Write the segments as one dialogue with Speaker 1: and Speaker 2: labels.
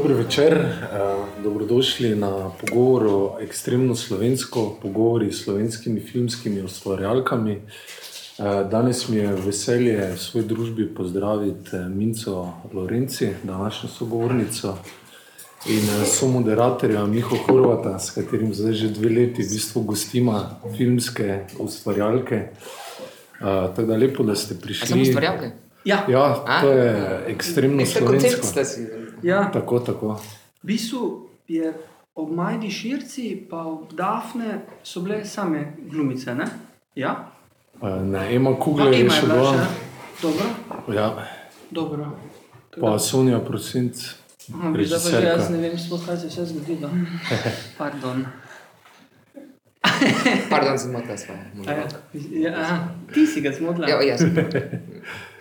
Speaker 1: Dobro večer, uh, dobrodošli na pogovoru ekstremno slovensko, pogovori s slovenskimi filmskimi ustvarjalkami. Uh, danes mi je veselje v svoji družbi pozdraviti eh, Minco Lorenci, današnjo sogovornico in so moderatorja Miho Horvata, s katerim zdaj že dve leti v bistvu gostima filmske ustvarjalke. Tako da lepo, da ste prišli.
Speaker 2: Samo ustvarjalke?
Speaker 3: Ja,
Speaker 1: Ja, to je ekstremno
Speaker 2: Ste koncept
Speaker 1: slovensko.
Speaker 2: ste si.
Speaker 3: Ja.
Speaker 1: Tako, tako.
Speaker 3: v bistvu je ob Majdi Širci, pa ob Dafne so bile same glumice. Ne? Ja,
Speaker 1: ne, Ema
Speaker 3: Pa
Speaker 1: Kugler je še
Speaker 3: bila še. Dobro,
Speaker 1: Ja,
Speaker 3: dobro.
Speaker 1: pa Sonja Prosinc,
Speaker 3: zdaj pa jaz ne vem, sploh, kaj se je vse zgodilo. Pardon.
Speaker 2: Pardon, sem motila svoje.
Speaker 3: A Ja, ti si ga zmotila.
Speaker 2: Ja, jaz.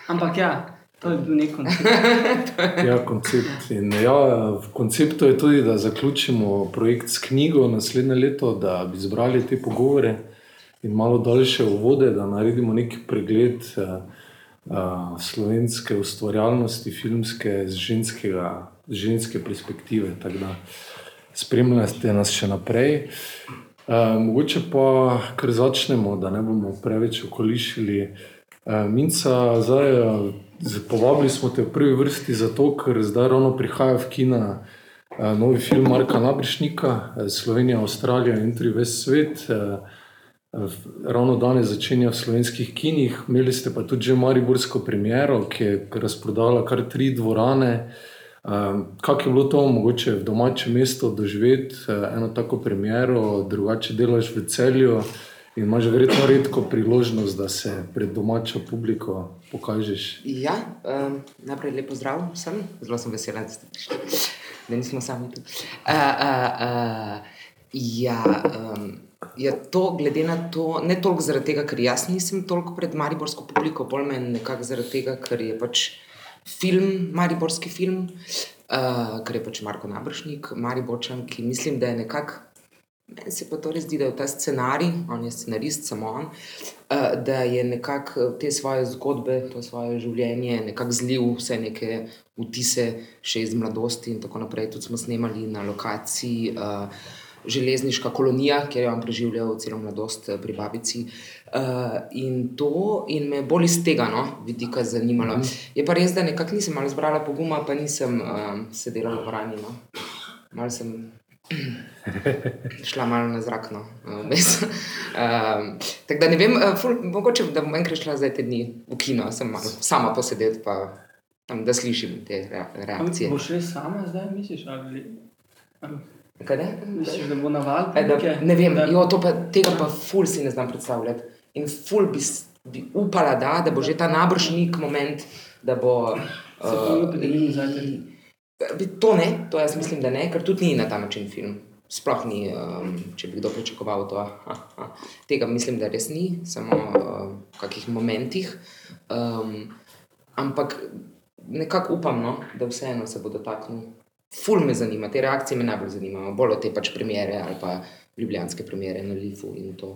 Speaker 3: Ampak ja, to je bil nek koncept.
Speaker 1: Ja, koncept. In ja, v konceptu je tudi, da zaključimo projekt s knjigo naslednje leto, da bi zbrali te pogovore in malo daljše uvode, da naredimo neki pregled uh, uh, slovenske ustvarjalnosti, filmske, z, ženskega, ženske perspektive. Spremljate nas še naprej. Uh, mogoče pa kar začnemo, da ne bomo preveč okolišili. Uh, Minca, zdaj, z- povabili smo te v prvi vrsti zato, ker zdaj ravno prihaja v kina uh, novi film Marka Nabrišnika, Slovenija, Avstralija in tri ves svet. Ravno danes začenja v slovenskih kinih, imeli ste pa tudi že Mariborsko premiero, ki je razprodala kar tri dvorane. Kako je bilo to mogoče v domačem mestu doživeti eno tako premiero, drugače delaš v celju in imaš verjetno redko priložnost, da se pred domačo publiko pokažeš.
Speaker 2: Ja, um, najprej lepo zdrav vsem, zelo sem vesela, da ste prišli, da nismo sami tu. Uh, uh, uh, ja, um, je to glede na to, ne toliko zaradi tega, ker jaz nisem toliko pred mariborsko publiko, bolj meni nekako zaradi tega, ker je pač film, mariborski film, uh, ker je pač Marko Nabršnik, Mariborčan, ki mislim, da je nekako. Meni se pa to res zdi, da je ta scenarij, on je scenarist, samo on, uh, da je nekako te svoje zgodbe, to svoje življenje, nekako zlil vse neke vtise še iz mladosti in tako naprej. Tudi smo snemali na lokaciji. Uh, Železniška kolonija, kjer je on preživljal celo mladost eh, pri babici. Uh, in to, in me bolj iz tega no, vidika zanimalo. Je pa res, da nekako nisem malo zbrala poguma, pa nisem uh, sedela v vrani. No. Malo sem šla malo na zrak. No, um, tako da ne vem, uh, ful, mogoče da bom enkrat šla zdaj te dni v kino, sem malo sama posedeti, pa tam, da slišim te rea- reakcije.
Speaker 3: Boš res sama zdaj, misliš? Ali, ali
Speaker 2: Kaj ne?
Speaker 3: misliš, da bo naval?
Speaker 2: E, da, ne vem,
Speaker 3: Da-
Speaker 2: jo, to pa, tega pa ful si ne znam predstavljati. In ful bi, bi upala, da, da bo že ta nabršnik moment, da bo.
Speaker 3: Se bo epidemija zdaj.
Speaker 2: To ne, to jaz mislim, da ne, ker tudi ni na ta način film. Sploh ni, um, če bi kdo pričakoval to. Ha, ha. Tega mislim, da res ni, samo uh, v kakih momentih. Um, ampak nekako upam, no, da vseeno se bo dotaknil. Ful me zanima, te reakcije me najbolj zanimajo, bolj od te pač premjere ali pa ljubljanske premjere na Lifu in to.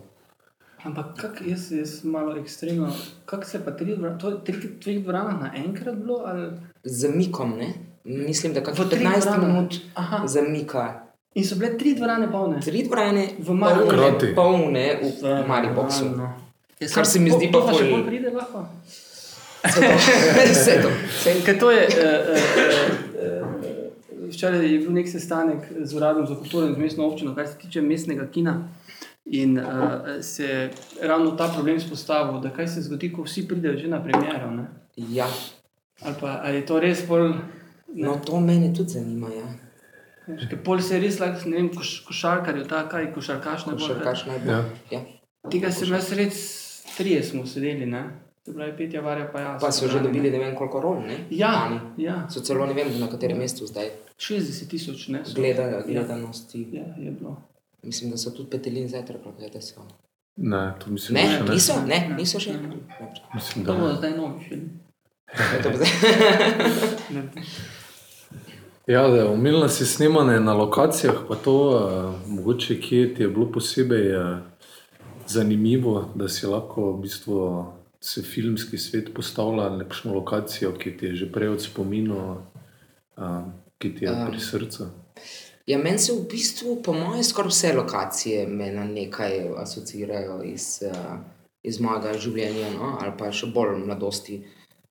Speaker 3: Ampak kak, jaz, jaz malo ekstremno. Kako se pa tri to je tri treh dvoranah naenkrat bilo? Ali?
Speaker 2: Z mikom, ne? Mislim, da
Speaker 3: V
Speaker 2: kakšno
Speaker 3: treh
Speaker 2: 15
Speaker 3: dvoranah?
Speaker 2: minut
Speaker 3: Aha.
Speaker 2: zamika.
Speaker 3: In so bile tri dvorane polne.
Speaker 2: Tri dvorane,
Speaker 3: V Mariboru.
Speaker 2: polne, v Mariboku.
Speaker 3: Normalno. Ja,
Speaker 2: Kar se mi zdi pa
Speaker 3: bolj pride lahko.
Speaker 2: Vse to. Vse to. Vse
Speaker 3: Ker to je, uh, uh, uh, včeraj je bil nek sestanek z uradom za kulturo in z mestno občino, kar se tiče mestnega kina. In uh, se je ravno ta problem izpostavil, da kaj se zgodi, ko vsi pridejo že na premjero. Ne?
Speaker 2: Ja,
Speaker 3: Ali pa ali je to res bolj.
Speaker 2: No to mene tudi zanima. Ja.
Speaker 3: Ker pol se res lahko, ne vem, koš, košarkarjev, ta kaj, košarkaš ne bo.
Speaker 2: Košarkaš najbolj.
Speaker 1: Ja.
Speaker 2: Ja.
Speaker 3: Tega sem jaz res, trije smo sedeli, ne? To je bila Petja Varja pa jaz.
Speaker 2: Pa so že dobili ne vem koliko rol, ne?
Speaker 3: Ja,
Speaker 2: Lani.
Speaker 3: ja,
Speaker 2: So celo ne vem na katerem mestu zdaj
Speaker 3: 60 tisoč, ne? so-
Speaker 2: gleda, gledanosti.
Speaker 3: Ja, je bilo.
Speaker 2: Mislim, da so tudi petelin zajtrk, da so.
Speaker 1: Ne, to mislim,
Speaker 2: Ne,
Speaker 1: še ne.
Speaker 2: niso, ne,
Speaker 3: Ne.
Speaker 2: niso še.
Speaker 3: Ne.
Speaker 2: Dobro.
Speaker 1: Mislim,
Speaker 3: To
Speaker 1: da
Speaker 3: bo
Speaker 1: ne.
Speaker 3: zdaj novi film.
Speaker 2: To bo zdaj-
Speaker 3: Ne.
Speaker 1: Ja, omenila si snemanje na lokacijah, pa to, uh, mogoče kje ti je bilo posebej uh, zanimivo, da si lahko v bistvu se filmski svet postavlja na nekakšno lokacijo, ki ti je že prej od spominu, uh, ki ti je um, pri srcu?
Speaker 2: Ja, meni se v bistvu, po mojem, skoraj vse lokacije me na nekaj asociirajo iz, uh, iz mojega življenja, no? ali pa še bolj mladosti.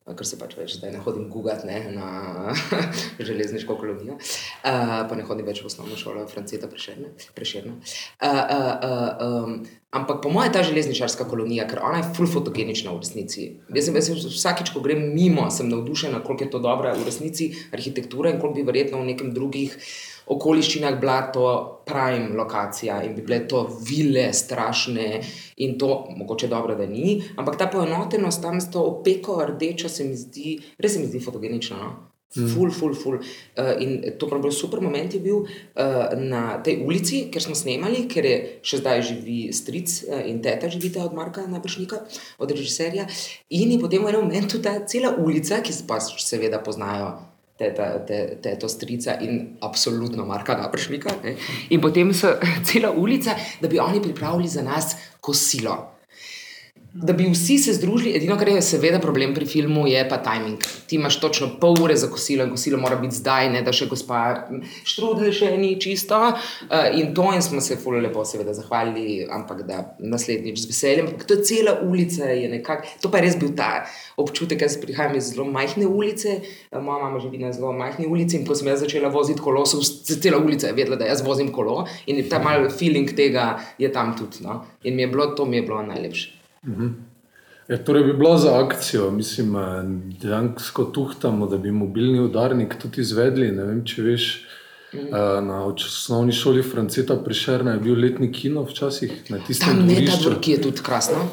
Speaker 2: Uh, ker se pač več zdaj ne hodim gugati na železniško kolonijo, uh, pa ne hodim več v osnovno šolo, Franceta preširna. Uh, uh, uh, um, ampak po mojem je ta železničarska kolonija, ker ona je full fotogenična v resnici. Jaz sem, vsakič, ko grem mimo, sem navdušena, koliko je to dobra v resnici arhitektura in koliko bi verjetno v nekem drugih okoliščinah bila to prime lokacija in bi bile to vile, strašne in to mogoče dobro, da ni. Ampak ta poenotenost tam s to opeko rdečo se mi zdi, res se mi zdi fotogenično. No? Mm. Ful, ful, ful. Uh, in to prav super moment je bil uh, na tej ulici, ker smo snemali, ker je še zdaj živi stric uh, in teta živite od Marka Nabršnika, od režiserja. In je potem v enem momentu ta cela ulica, ki se pa seveda poznajo teta, te, teto strica in absolutno Marka Napršnika. Ne? In potem so cela ulica, da bi oni pripravili za nas kosilo da bi vsi se združili. Edino, kar je seveda problem pri filmu, je pa timing. Ti imaš točno pol ure za kosilo in kosilo mora biti zdaj, ne da še gospa štrudel še ni čisto. Uh, in to in smo se fully lepo seveda zahvalili, ampak da naslednjič z veseljem. To je cela ulica, je nekak, to pa je res bil ta občutek, ker prihajam iz zelo majhne ulice, uh, moja mama živi na zelo majhni ulici in ko sem jaz začela voziti kolo, so cela ulica je vedela, da jaz vozim kolo in ta mal feeling tega je tam tudi. No? In mi je bilo to, mi je bilo najlepše. Mhm.
Speaker 1: Ja, torej bi bila za akcijo, mislim, da dejansko tuhtamo, da bi mobilni udarnik tudi izvedli. Ne vem, če veš, mhm. eh, na osnovni šoli Franceta Prišerna je bil letni kino včasih na tistem
Speaker 2: mestu. Tam je ta vrh, ki je tudi krasno.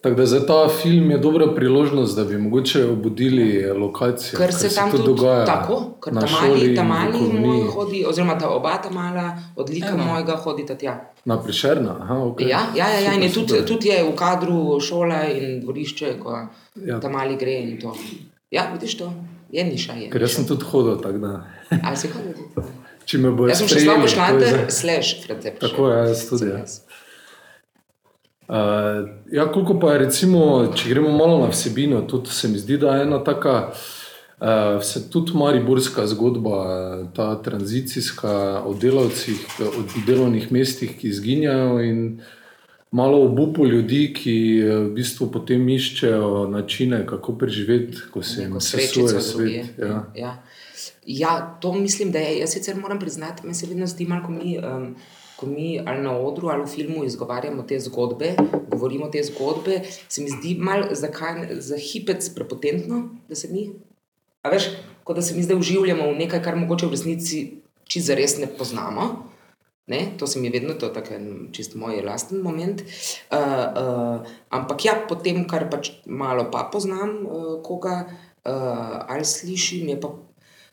Speaker 1: Tako da za ta film je dobra priložnost, da bi mogoče obudili lokacijo.
Speaker 2: Ker se tam tudi dogaja. Tako, ker tam mali, tam mali hodi, oziroma ta oba ta mala odlika Eno. mojega hodita tja.
Speaker 1: Na prišerna. Aha, okay.
Speaker 2: Ja, ja, ja, ja in je tudi, tudi je v kadru šola in dvorišče, ko ja. ta mali gre in to. Ja, vidiš to, je niša. Je
Speaker 1: ker jaz sem tudi hodil tako da.
Speaker 2: A si hodil?
Speaker 1: Če me bo
Speaker 2: jaz. Jaz sem še slabo šlater, slash,
Speaker 1: frate. Tako je, jaz tudi. Jaz. Uh, ja, koliko pa je, recimo, če gremo malo na vsebino, tudi se mi zdi, da je ena taka, uh, vse tudi mariborska zgodba, ta tranzicijska o delavcih, o delovnih mestih, ki izginjajo in malo obupu ljudi, ki v bistvu potem iščejo načine, kako preživeti, ko se jim sesuje svet. Ja.
Speaker 2: Ja. ja, to mislim, da je. Jaz sicer moram priznati, meni se vedno zdi malo, ko mi. Um, ko mi ali na odru ali v filmu izgovarjamo te zgodbe, govorimo te zgodbe, se mi zdi malo za hipec prepotentno, da se mi. A veš, kot da se mi zdaj uživamo v nekaj, kar mogoče v resnici čisto res ne poznamo. Ne? To se mi je vedno, to je tako čisto moj lasten moment. Uh, uh, ampak ja, potem, kar pač malo pa poznam, uh, koga uh, ali slišim, je pa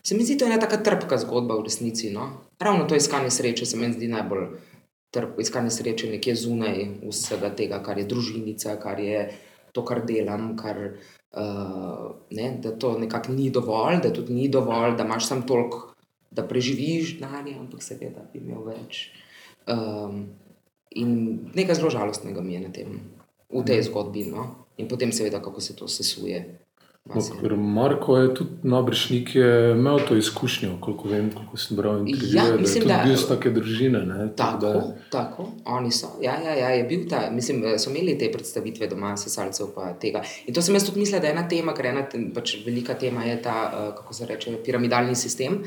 Speaker 2: Se mi zdi, da je ena tako trpka zgodba v resnici. No? Ravno to iskanje sreče se mi zdi najbolj trpko, iskanje sreče nekje zunaj vsega tega, kar je družinica, kar je to, kar delam, kar, uh, ne, da to nekako ni dovolj, da tudi ni dovolj, da imaš samo toliko, da preživiš dan, ampak seveda bi imel več. Um, in nekaj zelo žalostnega mi je na tem, v tej zgodbi. No? In potem seveda, kako se to sesuje.
Speaker 1: No, ker Marko je tudi nabršnik, je imel to izkušnjo, koliko vem, koliko sem bral. Ja, mislim, da je bil iz take družine. Ne,
Speaker 2: tako, da... tako, oni so. Ja, ja, ja, je bil ta, mislim, so imeli te predstavitve doma, sesalcev pa tega. In to sem jaz tudi mislila, da je ena tema, ker ena pač velika tema je ta, uh, kako se reče, piramidalni sistem.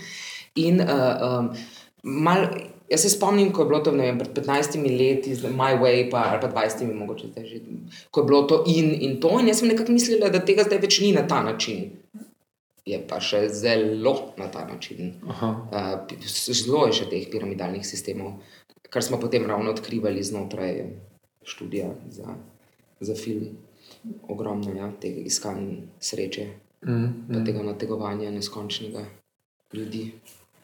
Speaker 2: In uh, um, mal. Jaz se spomnim, ko je bilo to vem, pred 15 leti, z My Way, pa, ali pa 20, mogoče zdaj že, ko je bilo to in, in to. In jaz sem nekako mislila, da tega zdaj več ni na ta način. Je pa še zelo na ta način. Uh, zelo je še teh piramidalnih sistemov, kar smo potem ravno odkrivali znotraj študija za, za film. Ogromno je ja, tega iskanja sreče, mm, mm. tega nategovanja neskončnega ljudi.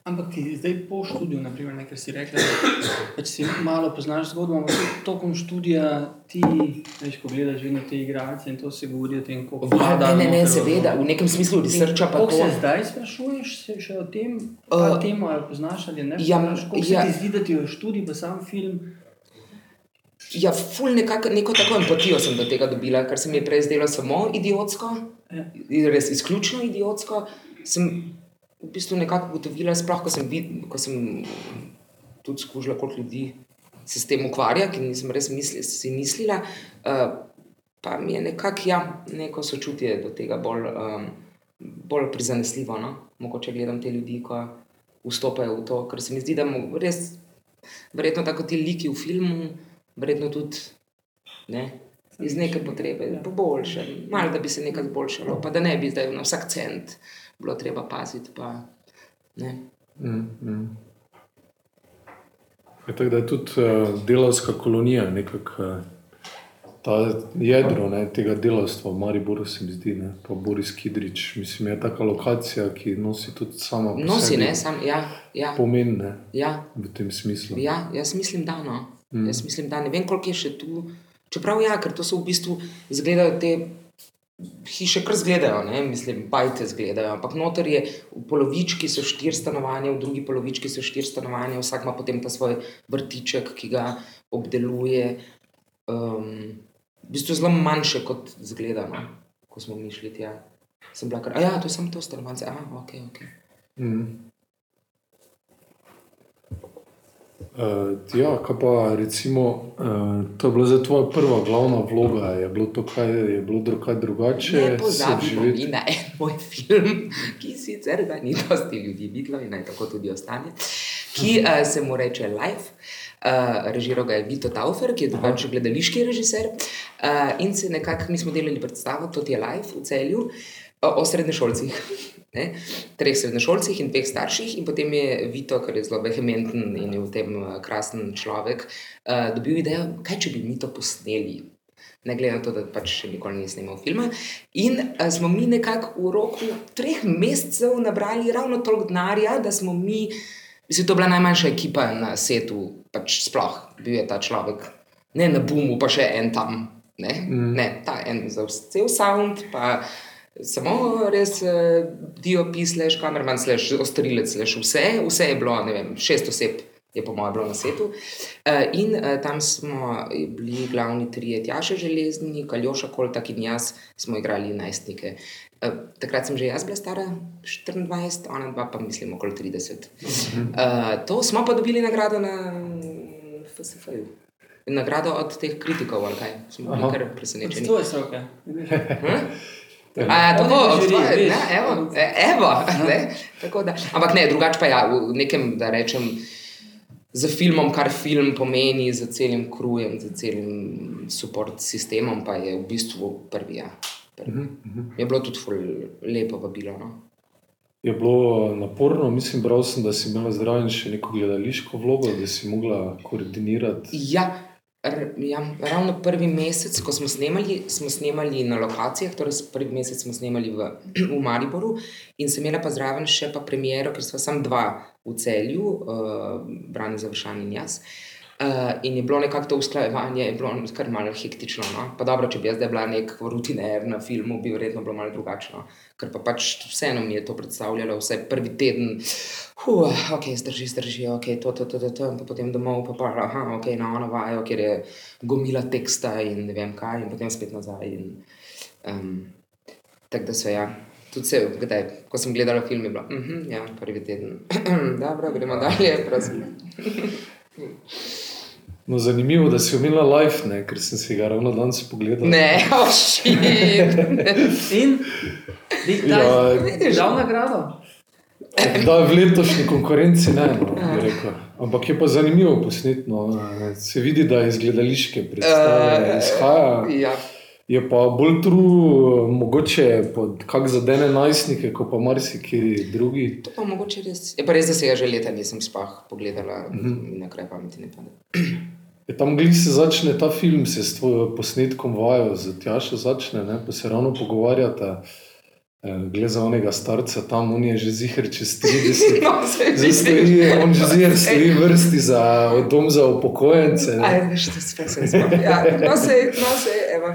Speaker 3: Ampak ti zdaj po študiju, naprimer, nekaj si rekel, da si malo poznaš zgodbo, ampak tokom študija ti, veš, ko gledaš vedno te igralce in to se govori o tem, kako
Speaker 2: vlada. Ne, ne, ne, seveda, v nekem smislu researcha pa
Speaker 3: to. Se zdaj sprašuješ se še o tem, uh, temo, ali poznaš ali ne? Ja, kako ja, se ti zdi, da ti je študij, pa sam film?
Speaker 2: Ja, ful nekako, neko tako empatijo sem do tega dobila, kar se mi je prej zdelo samo idiotsko, ja. res izključno idiotsko. Sem, v bistvu nekako ugotovila, sploh ko sem, vid, ko sem tudi skušala, koliko ljudi se s tem ukvarja, ki nisem res misli, si mislila. Uh, pa mi je nekako ja, neko sočutje do tega bolj, um, bolj prizanesljivo. No? Mogoče gledam te ljudi, ko vstopajo v to, ker se mi zdi, da mo- res, verjetno tako ti liki v filmu, verjetno tudi ne, iz neke potrebe, po boljše, malo da bi se nekaj izboljšalo, pa da ne bi zdaj na vsak cent bilo treba paziti. Pa, ne.
Speaker 1: Mm, mm. Je tako, da je tudi uh, delovska kolonija, nekako uh, ta jedro ne, tega delovstva v Mariboru, se mi zdi, ne, pa Boris Kidrič, mislim, je taka lokacija, ki nosi tudi sama po
Speaker 2: Nosi, ne, sam, ja, ja,
Speaker 1: pomen ne,
Speaker 2: ja,
Speaker 1: v tem smislu.
Speaker 2: Ja, jaz mislim, da no. Mm. Jaz mislim, da ne vem, koliko je še tu. Čeprav ja, ker to so v bistvu izgledajo te hiše, kar zgledajo, ne? mislim, bajte zgledajo. Ampak noter je v polovički so štiri stanovanja, v drugi polovički so štiri stanovanja, vsak ima potem ta svoj vrtiček, ki ga obdeluje. Um, v bistvu zelo manjše, kot zgleda, no? ko smo mi šli tja. Sem bila kar, a ja, to je samo to stanovanje, a ok, ok.
Speaker 1: Mm. Uh, ja, kaj pa recimo, uh, to je bila zdaj tvoja prva glavna vloga, je bilo to kaj, je bilo dru, kaj drugače?
Speaker 2: Ne pozabimo mi na en moj film, ki sicer ga ni dosti ljudi videlo in naj tako tudi ostane, ki uh, se mu reče Life. Uh, režiral ga je Vito Taufer, ki je drugačen gledališki režiser. Uh, in se nekako, mi smo delali predstavo, to je Life v celju, o, o srednješolcih. Ne? Treh srednješolcih in dveh starših, in potem je Vito, ki je zelo vehementen in je v tem eh, krasen človek, uh, dobil idejo, kaj če bi mi to posneli ne glede na to, da pač še nikoli nisem imel filma. In a, smo mi nekako v roku treh mesecev nabrali ravno toliko denarja, da smo mi, mislim, to bila najmanjša ekipa na svetu, pač sploh bil je ta človek, ne na Boomu, pa še en tam, ne, mm. ne ta en za vs- cel sound. Pa, Samo res uh, DOP, slash kamerman, slash ostrilec, slash vse, vse je bilo, ne vem, šest oseb je po mojem bilo na svetu. Uh, in uh, tam smo bili glavni trije, Tjaša Železni, Kaljoša Koltak in jaz smo igrali najstnike. Uh, takrat sem že jaz bila stara 24, ona dva pa mislim okoli 30. Uh, to smo pa dobili nagrado na FSF-ju. Nagrado od teh kritikov, ali kaj, smo bili kar presenečeni.
Speaker 3: tvoje stroke.
Speaker 2: A, tako,
Speaker 3: Oni
Speaker 2: od
Speaker 3: žiri,
Speaker 2: tvoje, ne, evo, e, evo, ne, tako da. Ampak ne, drugače pa ja, v nekem, da rečem, za filmom, kar film pomeni, za celim krujem, za celim support sistemom, pa je v bistvu prvi. Ja. prvi. Je bilo tudi ful lepo vabilo. No?
Speaker 1: Je bilo naporno, mislim, bral sem, da si imela zraven še neko gledališko vlogo, da si mogla koordinirati.
Speaker 2: Ja, ja, ravno prvi mesec, ko smo snemali, smo snemali na lokacijah, torej prvi mesec smo snemali v, v Mariboru in sem imela pa zraven še pa premiero, ker smo samo dva v celju, uh, Brani Završan in jaz. Uh, in je bilo nekako to usklajevanje, je bilo kar malo hektično. No? Pa dobro, če bi jaz zdaj bila nek rutiner na filmu, bi verjetno bilo malo drugačno. Ker pa pač vseeno mi je to predstavljalo, vse prvi teden, huh, ok, zdrži, zdrži, ok, to, to, to, to, to, in potem domov, pa pa, aha, ok, na ono vajo, kjer je gomila teksta in ne vem kaj, in potem spet nazaj. In, um, tako da so ja. Tudi se, kdaj, ko sem gledala film, je bilo, uh -huh, ja, prvi teden. Dobro, gremo dalje, prosim.
Speaker 1: No, zanimivo, da si omenila live, ne, ker sem si ga ravno danes pogledal.
Speaker 2: Ne, oši.
Speaker 3: In
Speaker 1: Ja,
Speaker 3: ja, žal nagrado.
Speaker 1: Da, v letošnji konkurenci ne, no, bi rekel. Ampak je pa zanimivo posnetno. Se vidi, da iz gledališke predstave
Speaker 2: Eh,
Speaker 1: izhaja.
Speaker 2: ja.
Speaker 1: Je pa bolj true, mogoče pod kak zadene najstnike, kot pa marsikaj drugi.
Speaker 2: To pa mogoče res. Je pa res, da se ga že leta nisem spah pogledala in na kraj pameti ne pade.
Speaker 1: Je tam glih se začne ta film, se s posnetkom vajo, z Tjašo začne, ne, pa se ravno pogovarjata. Eh, Gre za onega starca, tam on je že zihar čez 30.
Speaker 2: No, se
Speaker 1: Zdaj stoji, on že zihar stoji v vrsti za dom za upokojence. ne.
Speaker 2: Aj, veš, to se spomnim. Ja, no se, no se, evo.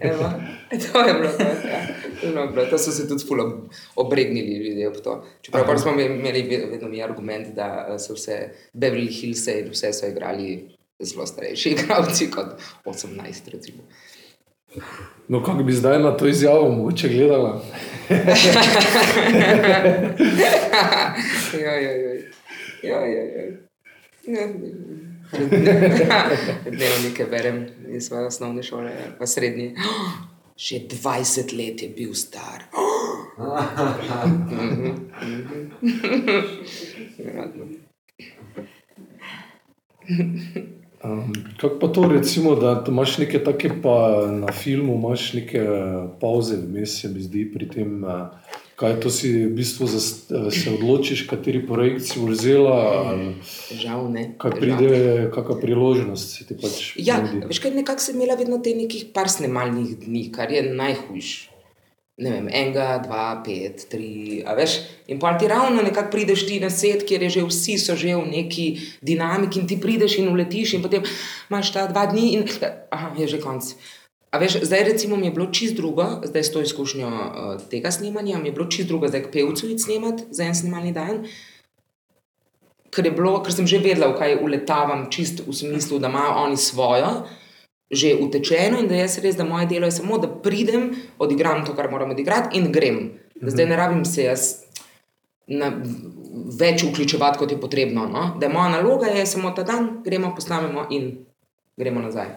Speaker 2: Evo. To je bilo to. Ja. Je bilo to so se tudi ful ob- obregnili ljudje ob to. Čeprav smo imeli ve- vedno mi argument, da eh, so vse Beverly Hills in vse so igrali zelo starejši igralci kot 18, recimo.
Speaker 1: No, kako bi zdaj na to izjavo mogoče gledala?
Speaker 2: ja, ja, ja. ja, ja, ja. Dnevnike berem iz svoje osnovne šole, pa srednje. Že 20 let je bil star. Mhm.
Speaker 1: Um, kako pa to, recimo, da imaš neke take, pa na filmu imaš neke uh, pauze, vmes se mi zdi pri tem, uh, kaj to si v bistvu za, uh, se odločiš, kateri projekt si vzela.
Speaker 2: Žal ne.
Speaker 1: Kaj
Speaker 2: Žal.
Speaker 1: pride, kakšna priložnost se ti pač
Speaker 2: Ja, veš kaj, nekako sem imela vedno te nekih par snemalnih dni, kar je najhujš. Ne vem, enega, dva, pet, tri, a veš. In pa ti ravno nekako prideš ti na set, kjer je že vsi so že v neki dinamiki in ti prideš in uletiš in potem imaš ta dva dni in aha, je že konc. A veš, zdaj recimo mi je bilo čist drugo, zdaj s to izkušnjo uh, tega snemanja, mi je bilo čist drugo, zdaj k pevcu iti snemat za en snemalni dan, ker, bilo, ker sem že vedela, v kaj uletavam, čist v smislu, da imajo oni svojo, že utečeno in da jaz res, da moje delo je samo, da pridem, odigram to, kar moram odigrati in grem. Da zdaj ne rabim se jaz na, več vključevati, kot je potrebno. No? Da je moja naloga je samo ta dan, gremo, posnamemo in gremo nazaj.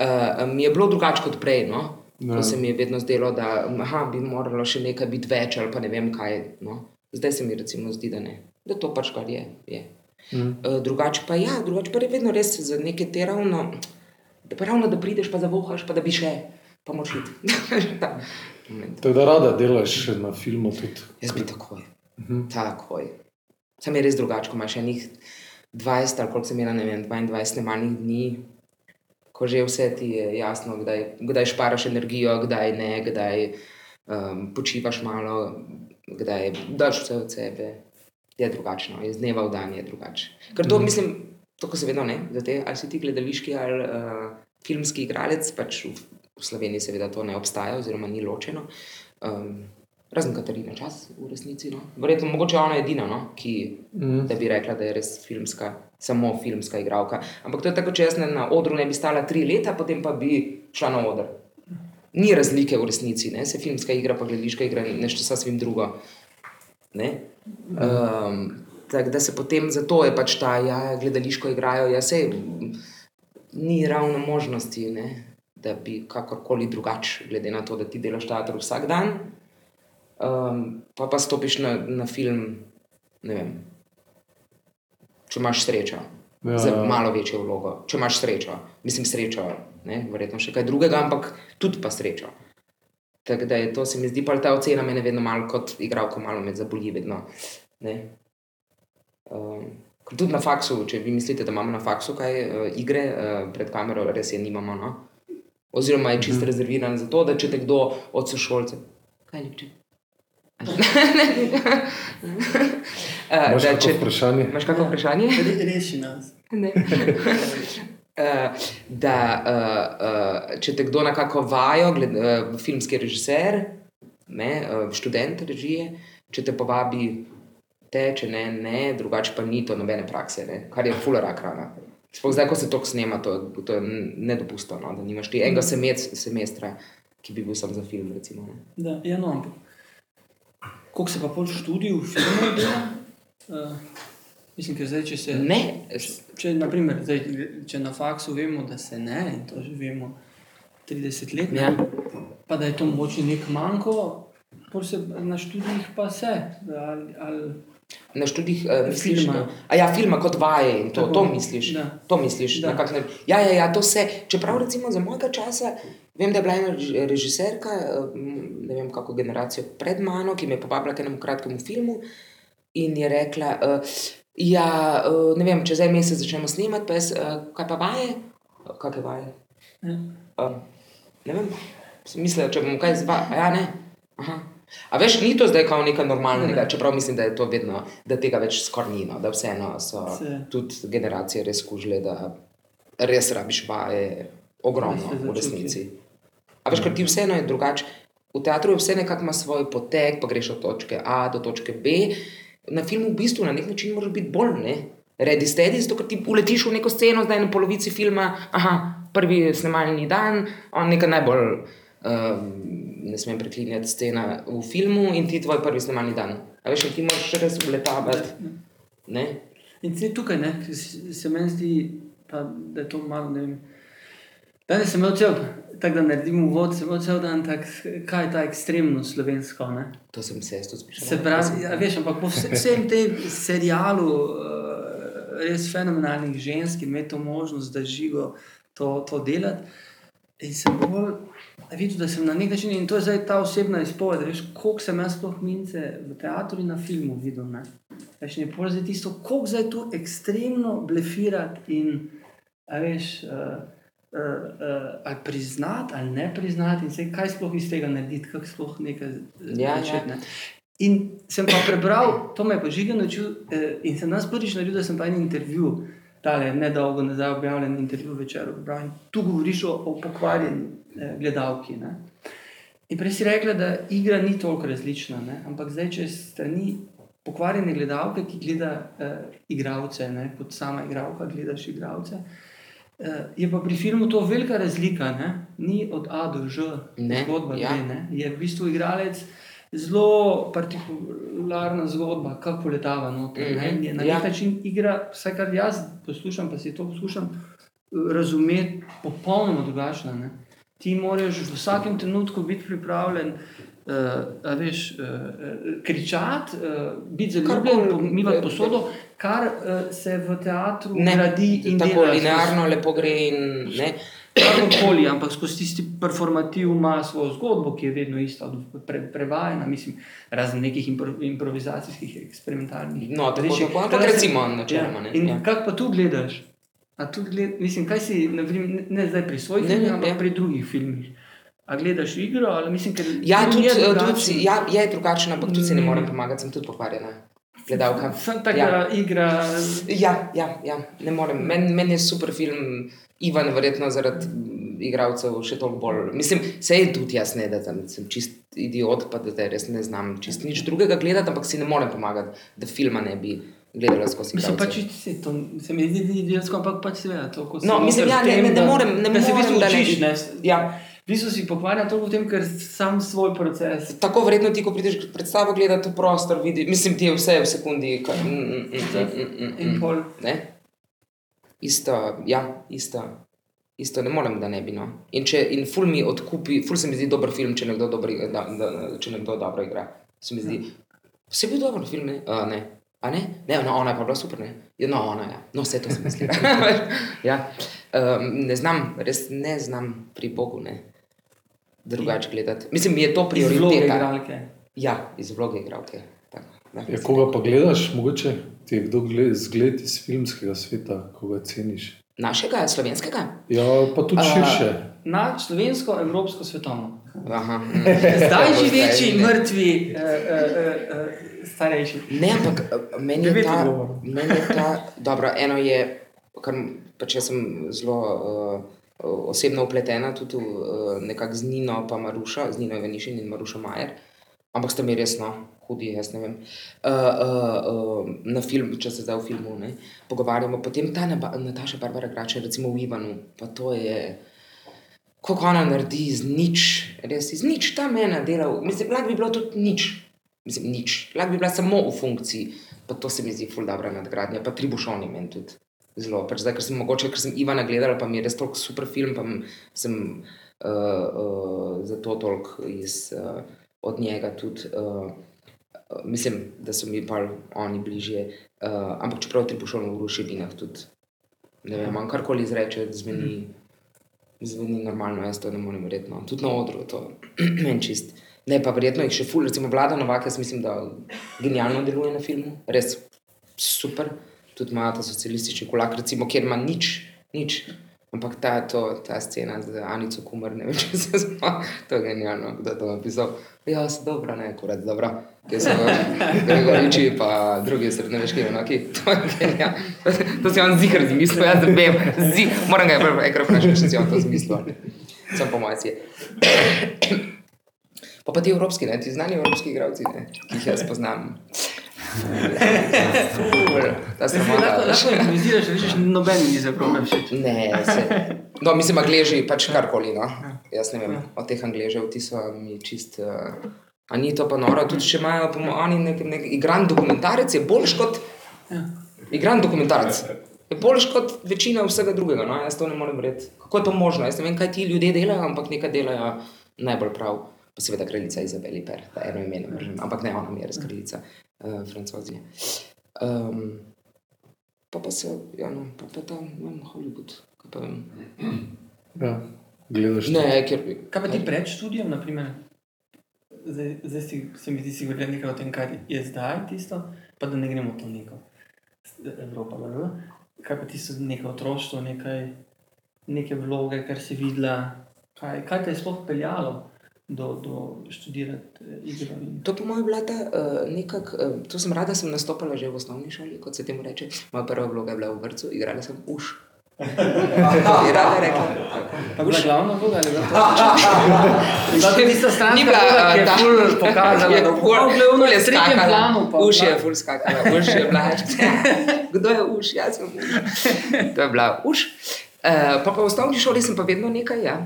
Speaker 2: Uh, mi je bilo drugače kot prej, no?
Speaker 1: Ja.
Speaker 2: ko se mi je vedno zdelo, da aha, bi moralo še nekaj biti več ali pa ne vem kaj. No? Zdaj se mi recimo zdi, da ne. Da to pač kar je. je.
Speaker 1: Mm.
Speaker 2: Uh, drugače pa ja, drugače pa je vedno res za neke te ravno, da pa ravno da prideš, pa zavohaš, pa da bi še, pa moč iti.
Speaker 1: Tako da rada delaš na filmu tudi.
Speaker 2: Jaz bi takoj.
Speaker 1: Mhm.
Speaker 2: Takoj. Sam je res drugače, ko imaš enih 20 ali koliko sem imela, ne vem, 22 snemalnih dni, ko že vse ti je jasno, kdaj, kdaj šparaš energijo, kdaj ne, kdaj um, počivaš malo, kdaj daš vse od sebe. Je drugačno, iz dneva v dan je drugače. Ker to, mm. mislim, to, ko se vedno ne, da te, ali si ti gledališki ali uh, filmski igralec, pač v, v Sloveniji seveda to ne obstaja, oziroma ni ločeno. Um, razen Katarina čas v resnici. No. Verjetno mogoče ona edina, no, ki
Speaker 1: Mm.
Speaker 2: da bi rekla, da je res filmska, samo filmska igralka. Ampak to je tako, če jaz na, na odru ne bi stala tri leta, potem pa bi šla na oder. Ni razlike v resnici, ne? se filmska igra, pa gledališka igra, nešto sasvim drugo. Ne? Um, tako da se potem zato je pač ta, ja, gledališko igrajo, ja, se ni ravno možnosti, ne? da bi kakorkoli drugače, glede na to, da ti delaš teater vsak dan, um, pa pa stopiš na, na film, ne vem, če imaš srečo.
Speaker 1: Ja,
Speaker 2: za
Speaker 1: ja.
Speaker 2: malo večjo vlogo, če imaš srečo. Mislim, srečo, ne, verjetno še kaj drugega, ampak tudi pa srečo. Tako da je to, se mi zdi, pa ta ocena mene vedno malo kot igralko, malo me zaboli. Vedno, ne. Um, tudi na faksu, če vi mislite, da imamo na faksu kaj uh, igre uh, pred kamero, res je nimamo. No? Oziroma je čisto rezerviran za to, da če te kdo od sošolcev. Kaj ljubče?
Speaker 1: Imaš
Speaker 2: uh,
Speaker 1: kakšno vprašanje?
Speaker 2: Imaš kakšno vprašanje?
Speaker 3: Re- Reši nas.
Speaker 2: Uh, da, uh, uh, če te kdo na kako vajo, gled, uh, filmski režiser, ne, uh, študent režije, če te povabi, te, če ne, ne, drugače pa ni to nobene prakse, ne, kar je fuler rana. Sploh zdaj, ko se to snema, to, to je nedopustno, no, da nimaš ti enega semec, semestra, ki bi bil sam za film. Recimo, ne.
Speaker 3: Da, ja, no, ampak koliko se pa pol študij v filmu dela? Uh, mislim, ker zdaj, če se.
Speaker 2: ne,
Speaker 3: Če, naprimer, zdaj, če na faksu vemo, da se ne, in to že vemo 30 let,
Speaker 2: Ja.
Speaker 3: pa da je to mogoče nek manjko, pol se na študijih pa se. Ali, ali,
Speaker 2: na študijih uh, misliš,
Speaker 3: Filma.
Speaker 2: na- a ja, filma kot vaje in to,
Speaker 3: Tako,
Speaker 2: to misliš.
Speaker 3: da.
Speaker 2: To misliš,
Speaker 3: Da.
Speaker 2: kak način. Ja, ja, ja, to vse. Čeprav recimo za mojega časa, vem, da je bila ena rež- režiserka, eh, ne vem kako generacijo pred mano, ki me je povabila k enemu kratkemu filmu in je rekla, uh, ja, uh, ne vem, čez en mesec začnemo snemati, pa jaz, uh, kaj pa vaje? Kakšne vaje?
Speaker 3: Ja.
Speaker 2: Uh, ne vem, sem mislila, če bom kaj zval, ja, ne. Aha. A veš, ni to zdaj kao nekaj normalnega,
Speaker 3: Ne.
Speaker 2: čeprav mislim, da je to vedno, da tega več skoraj ni, no, da vseeno so
Speaker 3: Se.
Speaker 2: tudi generacije res kužile, da res rabiš vaje ogromno v resnici. A veš, ker ti vseeno je drugače. V teatru je vse nekako ima svoj potek, pa greš od točke A do točke B. Na filmu v bistvu na nek način moraš biti bolj ne. Redi stedi, zato ker ti uletiš v neko sceno, zdaj na polovici filma, aha, prvi snemalni dan, on nekaj najbolj um, ne smem preklinjati scena v filmu in ti tvoj prvi snemalni dan. A veš, in ti moraš še res uletavati. Ne?
Speaker 3: In se tukaj, ne, se meni zdi, pa, da je to malo, ne vem. Danes sem imel cel, tako da naredim uvod, sem imel cel dan, tak, kaj je ta ekstremno slovensko. Ne?
Speaker 2: To sem se jaz tudi spraševal.
Speaker 3: Se pravi, ja, veš, ampak po vse- vsem tem serialu, uh, res fenomenalnih žensk, ki imajo to možnost, da živo to, to delati. In sem bolj videl, da sem na nek način, in to je zdaj ta osebna izpoved, veš, koliko sem jaz sploh mince v teatru in na filmu videl. Ne? Veš, in je pol zdaj tisto, koliko zdaj tu ekstremno blefirati in, a veš, uh, uh, uh, ali priznati ali ne priznati, in se, kaj sploh iz tega narediti, kako sploh nekaj
Speaker 2: Ja,
Speaker 3: začeti,
Speaker 2: ja.
Speaker 3: ne. In sem pa prebral, to me je pa žiga naučil, eh, in sem nas prvič naredil, da sem pa en intervju, tale nedolgo nazaj objavljen intervju večer, prebral. In tu govoriš o, o pokvarjeni eh, gledalki. Ne. In prej si rekla, da igra ni toliko različna, ne? ampak zdaj, če strani pokvarjene gledalke, ki gleda uh, igralce, ne? kot sama igralka, gledaš igralce. Uh, je pa pri filmu to velika razlika, ne? ni od A do Ž,
Speaker 2: Ne,
Speaker 3: zgodba
Speaker 2: ja.
Speaker 3: gre, ne? je v bistvu igralec zelo partikularna zgodba, kako letava noter. Mm
Speaker 2: Mhm,
Speaker 3: -hmm. Je na
Speaker 2: ja.
Speaker 3: nek način igra, vsaj kar jaz poslušam, pa si to poslušam, razumeti popolnoma drugačna. Ne? Ti moraš v vsakem trenutku biti pripravljen. Uh, veš, uh, kričati, uh, biti zaljubljen, pomivati posodo, kar uh, se v teatru
Speaker 2: Ne,
Speaker 3: gradi in
Speaker 2: tako
Speaker 3: dela
Speaker 2: linearno lepo gre in ne.
Speaker 3: Kakorkoli, ampak skozi tisti performativ ima svojo zgodbo, ki je vedno ista, pre, prevajana, mislim, razen nekih impro, improvizacijskih, eksperimentalnih.
Speaker 2: No, tako,
Speaker 3: Kaj se-
Speaker 2: recimo načeloma,
Speaker 3: Ja. In
Speaker 2: ja.
Speaker 3: ja. kako pa tu gledaš? A tu gled, mislim, kaj si, na primer, ne, ne zdaj pri svojih filmih, ampak
Speaker 2: ja.
Speaker 3: pri drugih filmih. A gledaš igro, ali mislim,
Speaker 2: Ja, tudi,
Speaker 3: je
Speaker 2: tudi
Speaker 3: drugačen.
Speaker 2: si, ja, je drugačen, ampak tudi si ne morem pomagati, sem tudi pokvarjena. Gledalka.
Speaker 3: Sem tako,
Speaker 2: Ja.
Speaker 3: da igra.
Speaker 2: Ja, ja, ja ne morem. Meni men je super film, Ivan, verjetno zaradi igralcev še toliko bolj. Mislim, se je tudi jaz ne, da tam sem čist idiot, pa da te res ne znam čist nič drugega gledati, ampak si ne morem pomagati, da filma ne bi gledala skozi
Speaker 3: Mislim, pač se, to, se mi zdi idiotsko, ampak pač seveda to. ko si
Speaker 2: No, mislim, ja, ne- ne- ne
Speaker 3: da-
Speaker 2: morem- ne
Speaker 3: da se v bistvu
Speaker 2: morem, da ne
Speaker 3: učiš,
Speaker 2: bi-
Speaker 3: ne.
Speaker 2: Ja.
Speaker 3: V bistvu si pokvarjen toliko v tem, ker sam svoj proces.
Speaker 2: Tako verjetno ti, ko prideš predstavo gledati v prostor, vidi, mislim, ti je vse v sekundi. Kaj, mm, mm, mm, mm, mm, mm,
Speaker 3: In pol.
Speaker 2: Ne? Isto, ja, isto. Isto ne morem, da ne bi. No. In, če, in ful mi odkupi, ful se mi zdi dober film, če nekdo dobro, igra- da, da, če nekdo dobro igra. Se mi zdi, vse je bil dober film, ne? Uh, ne. A ne? Ne, no, ona je pa bila super, ne? Ja, no, ona, ja. No, vse to sem mislila. ja. um, ne znam, res ne znam pri Bogu, ne. Drugače gledati. Mislim, mi je to prioriteta. Ja, iz vloge igralke. Tako, da.
Speaker 1: Ja, koga pa gledaš, mogoče ti je kdo gled, zgled iz filmskega sveta, koga ceniš?
Speaker 2: Našega, slovenskega?
Speaker 1: Ja, pa tudi
Speaker 3: A,
Speaker 1: širše.
Speaker 3: Na slovensko, evropsko, svetovno.
Speaker 2: Aha.
Speaker 3: Zdaj živeči,
Speaker 2: Ne.
Speaker 3: mrtvi, uh, uh, uh, uh, starejši.
Speaker 2: Ne, ampak eh, meni je ta, meni je ta, dobro, eno je, kar pač jaz sem zelo uh, osebno upletena tudi v, uh, nekako z Nino, pa Maruša, z Nino Venišin in Maruša Majer, ampak sta mi resno hudi, jaz ne vem. Uh, uh, uh, na film, če se zdaj v filmu ne, pogovarjamo, potem ta Naba- Nataša Barbara Grače, recimo v Ivanu, pa to je. Kako ona naredi iz nič, res iz nič, ta mena dela, mislim, lahko bi bilo tudi nič, mislim, nič, lahko bi bila samo v funkciji, pa to se mi zdi ful dobra nadgradnja, pa tribušoni meni tudi zelo, pač zdaj, ker sem mogoče, ker sem Ivana gledala, pa mi je res toliko super film, pa sem uh, uh, zato toliko iz, uh, od njega tudi, uh, uh, mislim, da so mi pa oni bližje, uh, ampak čeprav tribušon v ruševinah tudi, ne vem, karkoli izreče, zveni. Zveni normalno, jaz to ne morem verjeti. No. Tudi na odru je to meni čist. Ne, pa verjetno jih še ful, recimo Vlada Novak, jaz mislim, da genialno deluje na filmu, res super. Tudi ima ta socialistični kulak, recimo, kjer ima nič, nič. Ampak ta, to, ta scena z Anico Kumar, ne vem, če se spomnim, to je genialno, kdo je to napisal. Ja, so dobro, ne, kurat, dobro. Kje so Gregoriči, pa drugi srednjeveški enaki. To je genialno. To si on zihar zmislil, jaz vem, zi, moram ga je enkrat vprašati, če si on to zmislil. Sam po mojem si je. Pa pa ti evropski, ne, ti znani evropski igralci, ne, ki jih jaz poznam. Ful, ta
Speaker 3: Lahko
Speaker 2: sramota.
Speaker 3: lahko improviziraš, rečeš, noben mi zapravo všeč.
Speaker 2: Ne, se, No, mislim, angleži pač karkoli. No. Jaz ne vem, od teh angležev ti so mi čist. Uh, a ni to pa noro, tudi če imajo po mo- oni nek, nek igran dokumentarec, je boljš kot
Speaker 3: Ja.
Speaker 2: igran dokumentarec. Je boljš kot večina vsega drugega. No? Jaz to ne morem verjeti. Kako je to možno? Jaz ne vem, kaj ti ljudje delajo, ampak nekaj delajo najbolj prav. Pa seveda kraljica Izabeli Per, da eno ime ne ampak ne ona mi je res kraljica uh, francozije. Um, pa pa se, ja, no, pa, pa ta, ne vem, Hollywood. kaj Pa vem.
Speaker 1: Ja, gledaš.
Speaker 2: Ne, ker.
Speaker 3: Kaj pa ti pred študijem, naprimer? Zdaj, zdaj si, se mi zdi, si govoril nekaj o tem, kar je zdaj tisto, pa da ne gremo to neko Evropa. bla. Kaj pa tisto neko otroštvo, nekaj, neke vloge, kar si videla, kaj, kaj te je sploh peljalo do, do študirati eh, igro. In...
Speaker 2: To po mojem bila ta uh, nekak, uh, to sem rada, sem nastopala že v osnovni šoli, kot se temu reče. Moja prva vloga je bila v vrtu, igrala sem uš. Je rada rekla.
Speaker 3: Pa je bila glavna vloga ali je bila to? Bila to tista
Speaker 2: bila,
Speaker 3: vloga, ki je ful pokazala,
Speaker 2: je
Speaker 3: da
Speaker 2: ful-
Speaker 3: je tretjem planu.
Speaker 2: Uš je ful skakala, uš je bila. Kdo je uš? Jaz sem uš. To je bila uš. Uh, pa, pa v osnovni šoli sem pa vedno nekaj, ja.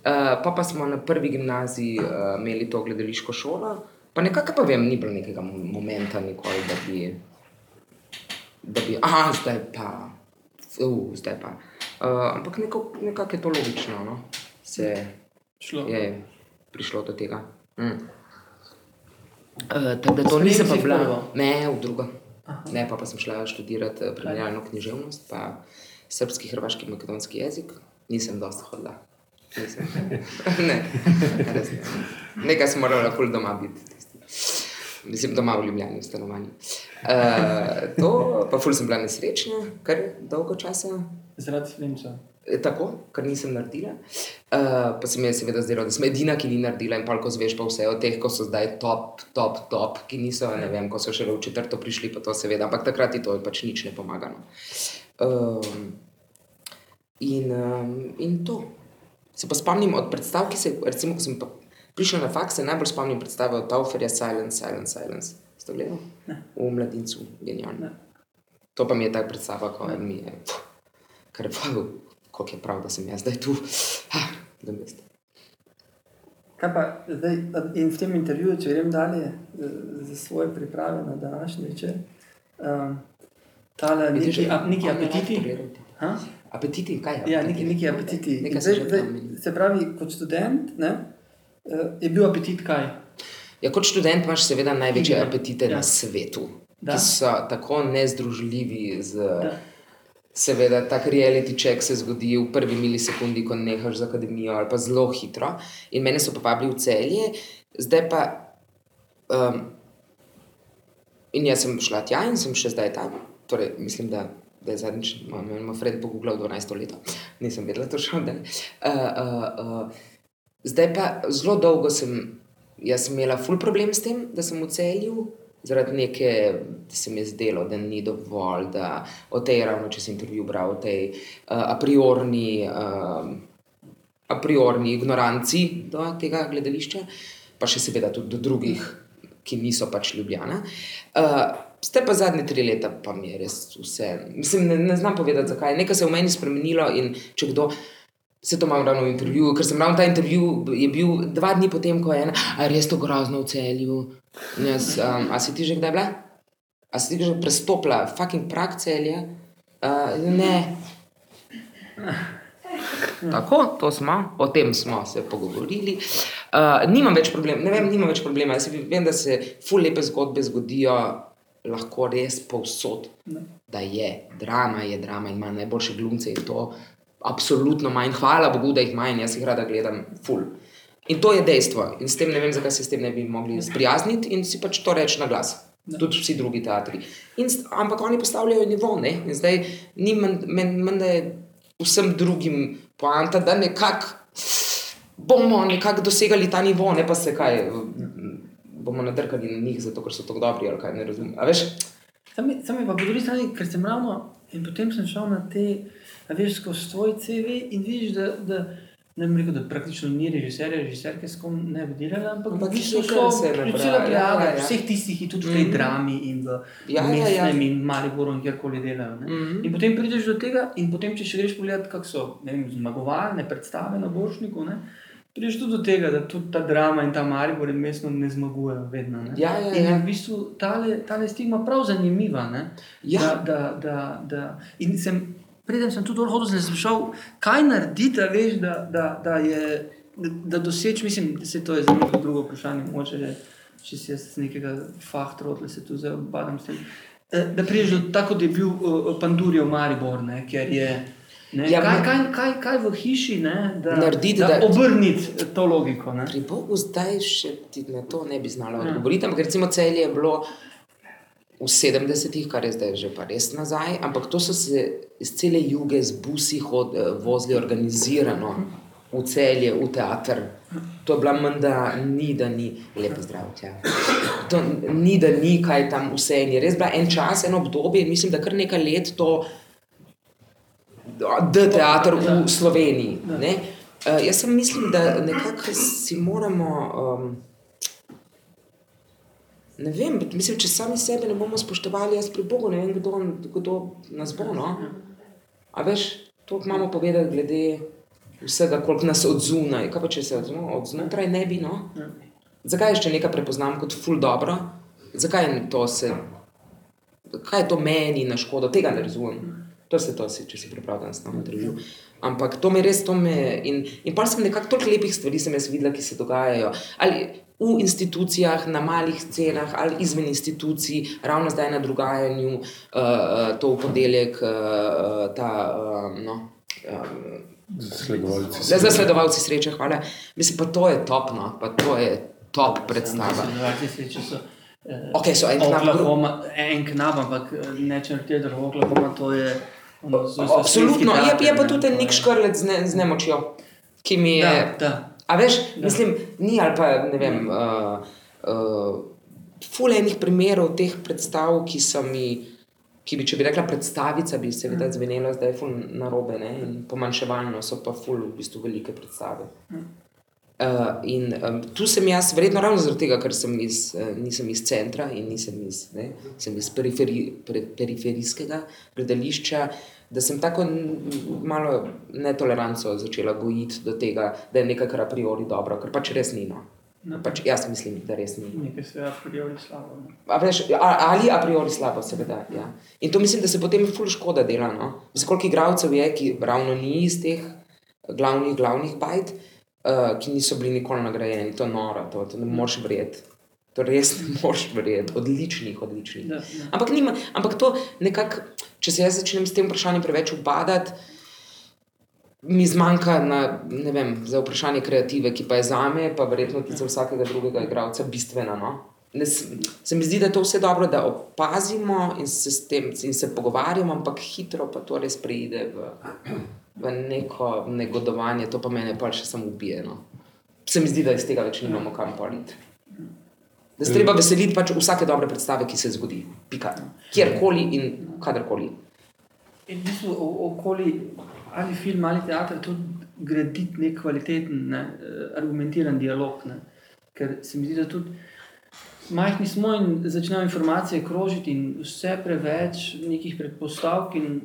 Speaker 2: Uh, pa pa smo na prvi gimnaziji uh, imeli to gledališko šolo. Pa nekako pa vem, ni bilo nekega mo- momenta nikoli, da bi, da bi, ah, zdaj pa, uh, zdaj pa. Uh, ampak nekako je to logično, no? se
Speaker 3: Šlo.
Speaker 2: je prišlo do tega. Mm. Uh, tako da to nisem pa bila. Ne, v drugo. Ne, pa, pa sem šla študirati primerjalno književnost, pa srpski, hrvaški, makedonski jezik. Nisem dosti hodila. Nisem. ne, res ne. Nekaj sem morala kul doma biti. Mislim, doma v Ljubljani, v stanovanju. Uh, to, pa ful sem bila nesrečna, kar dolgo časa.
Speaker 3: Zaradi Slemca.
Speaker 2: E, Tako, kar nisem naredila. Uh, pa se mi je seveda zdelo, da sem edina, ki ni naredila in palko zveš pa vse od teh, ko so zdaj top, top, top, ki niso, ne vem, ko so šele v četrto prišli, pa to seveda, ampak takrat ti to pač nič ne pomaga. No. Um, in, um, in to. Se pa spomnim od predstav, ki se, recimo, ko sem pa prišla na faks, se najbolj spomnim predstave od Tauferja Silence, Silence, Silence. Ste gledali? V mladincu, genialno.
Speaker 3: Ne.
Speaker 2: To pa mi je ta predstava, ko mi je, kar je pa, koliko je prav, da sem jaz zdaj tu. Ha, da veste.
Speaker 3: Kaj pa zdaj, in v tem intervjuju, če grem dalje za svoje priprave na današnji večer, um, tale neki, a, neki apetiti. Ha?
Speaker 2: Apetiti, kaj je?
Speaker 3: Ja, neki, neki apetiti.
Speaker 2: Nekaj se
Speaker 3: Zdaj, zdaj, se pravi, kot študent ne, eh, je bil apetit kaj?
Speaker 2: Ja, kot študent imaš seveda največje
Speaker 3: Igre.
Speaker 2: apetite
Speaker 3: Ja.
Speaker 2: na svetu,
Speaker 3: Da.
Speaker 2: ki so tako nezdružljivi z.
Speaker 3: Da.
Speaker 2: Seveda, tak reality check se zgodi v prvi milisekundi, ko nehaš z akademijo, ali pa zelo hitro. In mene so povabili v celje, zdaj pa. Um, in jaz sem šla tja in sem še zdaj tam. Torej, mislim, da, da je zadnjič moj fred pogooglal 12 let, nisem vedela da- Uh, uh, uh, zdaj pa zelo dolgo sem, jaz sem imela ful problem s tem, da sem v celju. Zaradi neke, da se mi je zdelo, da ni dovolj, da o tej ravno, če sem intervju bral, o tej uh, a priorni, uh, a priorni ignoranci do tega gledališča, pa še seveda tudi do drugih, ki niso pač ljubljena. Uh, Ste pa zadnje tri leta, pa mi je res vse. Mislim, ne, ne znam povedati, zakaj. Nekaj se je v meni spremenilo in če kdo. Se to imam ravno v intervjuju, ker sem ravno ta intervju bil dva dni potem, ko je ena, a res to grozno v celju. Jaz, um, a si ti že kdaj bila? A si ti že prestopila fucking prak celja? Uh, ne. Tako, to smo, o tem smo se pogovorili. Uh, nimam več problema, ne vem, nimam več problema. Jaz vem, da se ful lepe zgodbe zgodijo lahko res povsod. Da je drama, je drama in ima najboljše glumce in to absolutno manj. Hvala Bogu, da jih manj, jaz jih rada gledam ful. In to je dejstvo. In s tem ne vem, zakaj se s tem ne bi mogli sprijazniti in si pač to reči na glas. Tudi vsi drugi teatri. In, ampak oni postavljajo nivo, ne? In zdaj ni men- men- menda vsem drugim poanta, da nekako bomo nekako dosegali ta nivo, ne pa se kaj. Bomo nadrkali na njih, zato ker so tako dobri, ali kaj ne razumem. A veš,
Speaker 3: Sam je, sam je pa po drugi strani, ker sem ravno in potem sem šel na te, a veš, skozi svoj CV in vidiš, da, da Ne bom rekel, da praktično ni režiserja, režiserke s kom ne bi delali, ampak,
Speaker 2: Ampak
Speaker 3: so
Speaker 2: se
Speaker 3: pri
Speaker 2: nabrali,
Speaker 3: cela
Speaker 2: ja, ja, ja.
Speaker 3: vseh tistih, ki tudi v tej
Speaker 2: Mhm.
Speaker 3: drami in v
Speaker 2: Ja, ja, ja.
Speaker 3: mestnem in Mariboru in kjerkoli delajo. ne.
Speaker 2: Mhm.
Speaker 3: In potem prideš do tega, in potem, če še greš pogledat, kako so ne vem, zmagovalne predstave na Boršniku, ne, prideš tudi do tega, da tudi ta drama in ta Maribor in mestno ne zmagujejo vedno. Ne.
Speaker 2: Ja, ja,
Speaker 3: in
Speaker 2: ja.
Speaker 3: je v bistvu tale stigma prav zanimiva. Ne,
Speaker 2: Ja.
Speaker 3: da, da, da, da. In sem, preden sem tudi hodil, sem se sprašal, kaj narediti, veš, da, da, da je. Da, doseč, mislim, da se to je zelo drugo vprašanje, mogoče že, če si jaz nekega fahtrotla se tu zdaj obadam s tem. Eh, Da priješ do tako, da je bil uh, Pandurijev Maribor, ne, ker je. Ne,
Speaker 2: Ja,
Speaker 3: kaj, kaj, kaj, kaj v hiši, ne, da,
Speaker 2: Narediti,
Speaker 3: da,
Speaker 2: da-
Speaker 3: obrniti to logiko? Ne?
Speaker 2: Pri Bogu zdaj še ti na to ne bi znala
Speaker 3: Ja.
Speaker 2: odgovoriti, ampak recimo celje je bilo v 70-ih, kar je zdaj že pa res nazaj, ampak to so se iz cele juge z busi hod, eh, vozili organizirano v celje, v teater. To je bila menda, ni da ni, lepo zdrav, tja. To ni da ni kaj tam vse in je res bila en čas, eno obdobje in mislim, da kar nekaj let to da teater v Sloveniji. Ne? Uh, jaz sem mislim, da nekako si moramo. Um, ne vem, mislim, če sami sebe ne bomo spoštovali, jaz pri Bogu ne vem, kdo, kdo nas bo. No? A veš, to imamo povedati glede vsega, koliko nas odzunaj. Kaj pa če se od, no, od znotraj ne bi? No? Zakaj še nekaj prepoznam kot ful dobro? Zakaj to se, kaj je to meni na škodo, tega ne razumem. To se to si, če si pripravljen s nami držati. Ampak to me res, to me. In, in pa sem nekako toliko lepih stvari sem jaz videla, ki se dogajajo. Ali v institucijah, na malih scenah, ali izven institucij, ravno zdaj na dogajanju, uh, uh, to v ponedeljek, uh, ta. Uh, no, um,
Speaker 1: Zasledovalci.
Speaker 2: Le zasledovalci sreče, hvala. Mislim, pa to je top, no, pa to je top predstava.
Speaker 3: Zasledovalci sreče so. Eh,
Speaker 2: Ok, so en knap
Speaker 3: Oklahoma, en knap, ampak eh, nečer teder v Oklahoma, to je.
Speaker 2: Absolutno, je, je pa tudi
Speaker 3: je-
Speaker 2: nek škrlec z, ne, z nemočjo, ki mi je.
Speaker 3: Da, da.
Speaker 2: A veš,
Speaker 3: Da.
Speaker 2: mislim, ni ali pa ne vem. Uh, uh, Ful enih primerov teh predstav, ki so mi, ki bi, če bi rekla predstavica, bi seveda zvenelo zdaj ful narobe ne? in pomanjševalno so pa ful v bistvu velike predstave. Uh, in um, tu sem jaz, verjetno ravno zaradi tega, ker sem iz, uh, nisem iz centra in nisem iz, ne, sem iz periferi, pre, periferijskega gledališča, da sem tako malo netoleranco začela gojiti do tega, da je nekaj, kar a priori dobro, ker pač res ni. No. Pač jaz mislim, da res ni.
Speaker 3: Nekaj se je a priori slabo. ne.
Speaker 2: A veš, ali a priori slabo, seveda. Ja. In to mislim, da se potem ful škoda dela. No? Mislim, koliko igralcev je, ki ravno ni iz teh glavnih, glavnih bajt, uh, ki niso bili nikoli nagrajeni. To je noro, to, to ne moreš verjeti. To res ne moreš verjeti. Odličnih, odličnih.
Speaker 3: Da, da.
Speaker 2: Ampak, nima, ampak to nekako, če se jaz začnem s tem vprašanjem preveč ubadati, mi zmanjka na, ne vem, za vprašanje kreative, ki pa je za me, pa verjetno tudi za vsakega drugega igralca bistvena. No? Ne, se mi zdi, da je to vse dobro, da opazimo in se, tem, in se pogovarjamo, ampak hitro pa to res preide v, v neko negodovanje, to pa mene pa še samo ubije. No? Se mi zdi, da iz tega več nimamo kam politi. Da se treba veseliti pač vsake dobre predstave, ki se zgodi. Pika. Kjerkoli in kadarkoli.
Speaker 3: In v bistvu okoli ali film ali teater tudi graditi nek kvaliteten, ne, eh, argumentiran dialog. Ne. Ker se mi zdi, da tudi majhni smo in začnejo informacije krožiti, in vse preveč nekih predpostavk in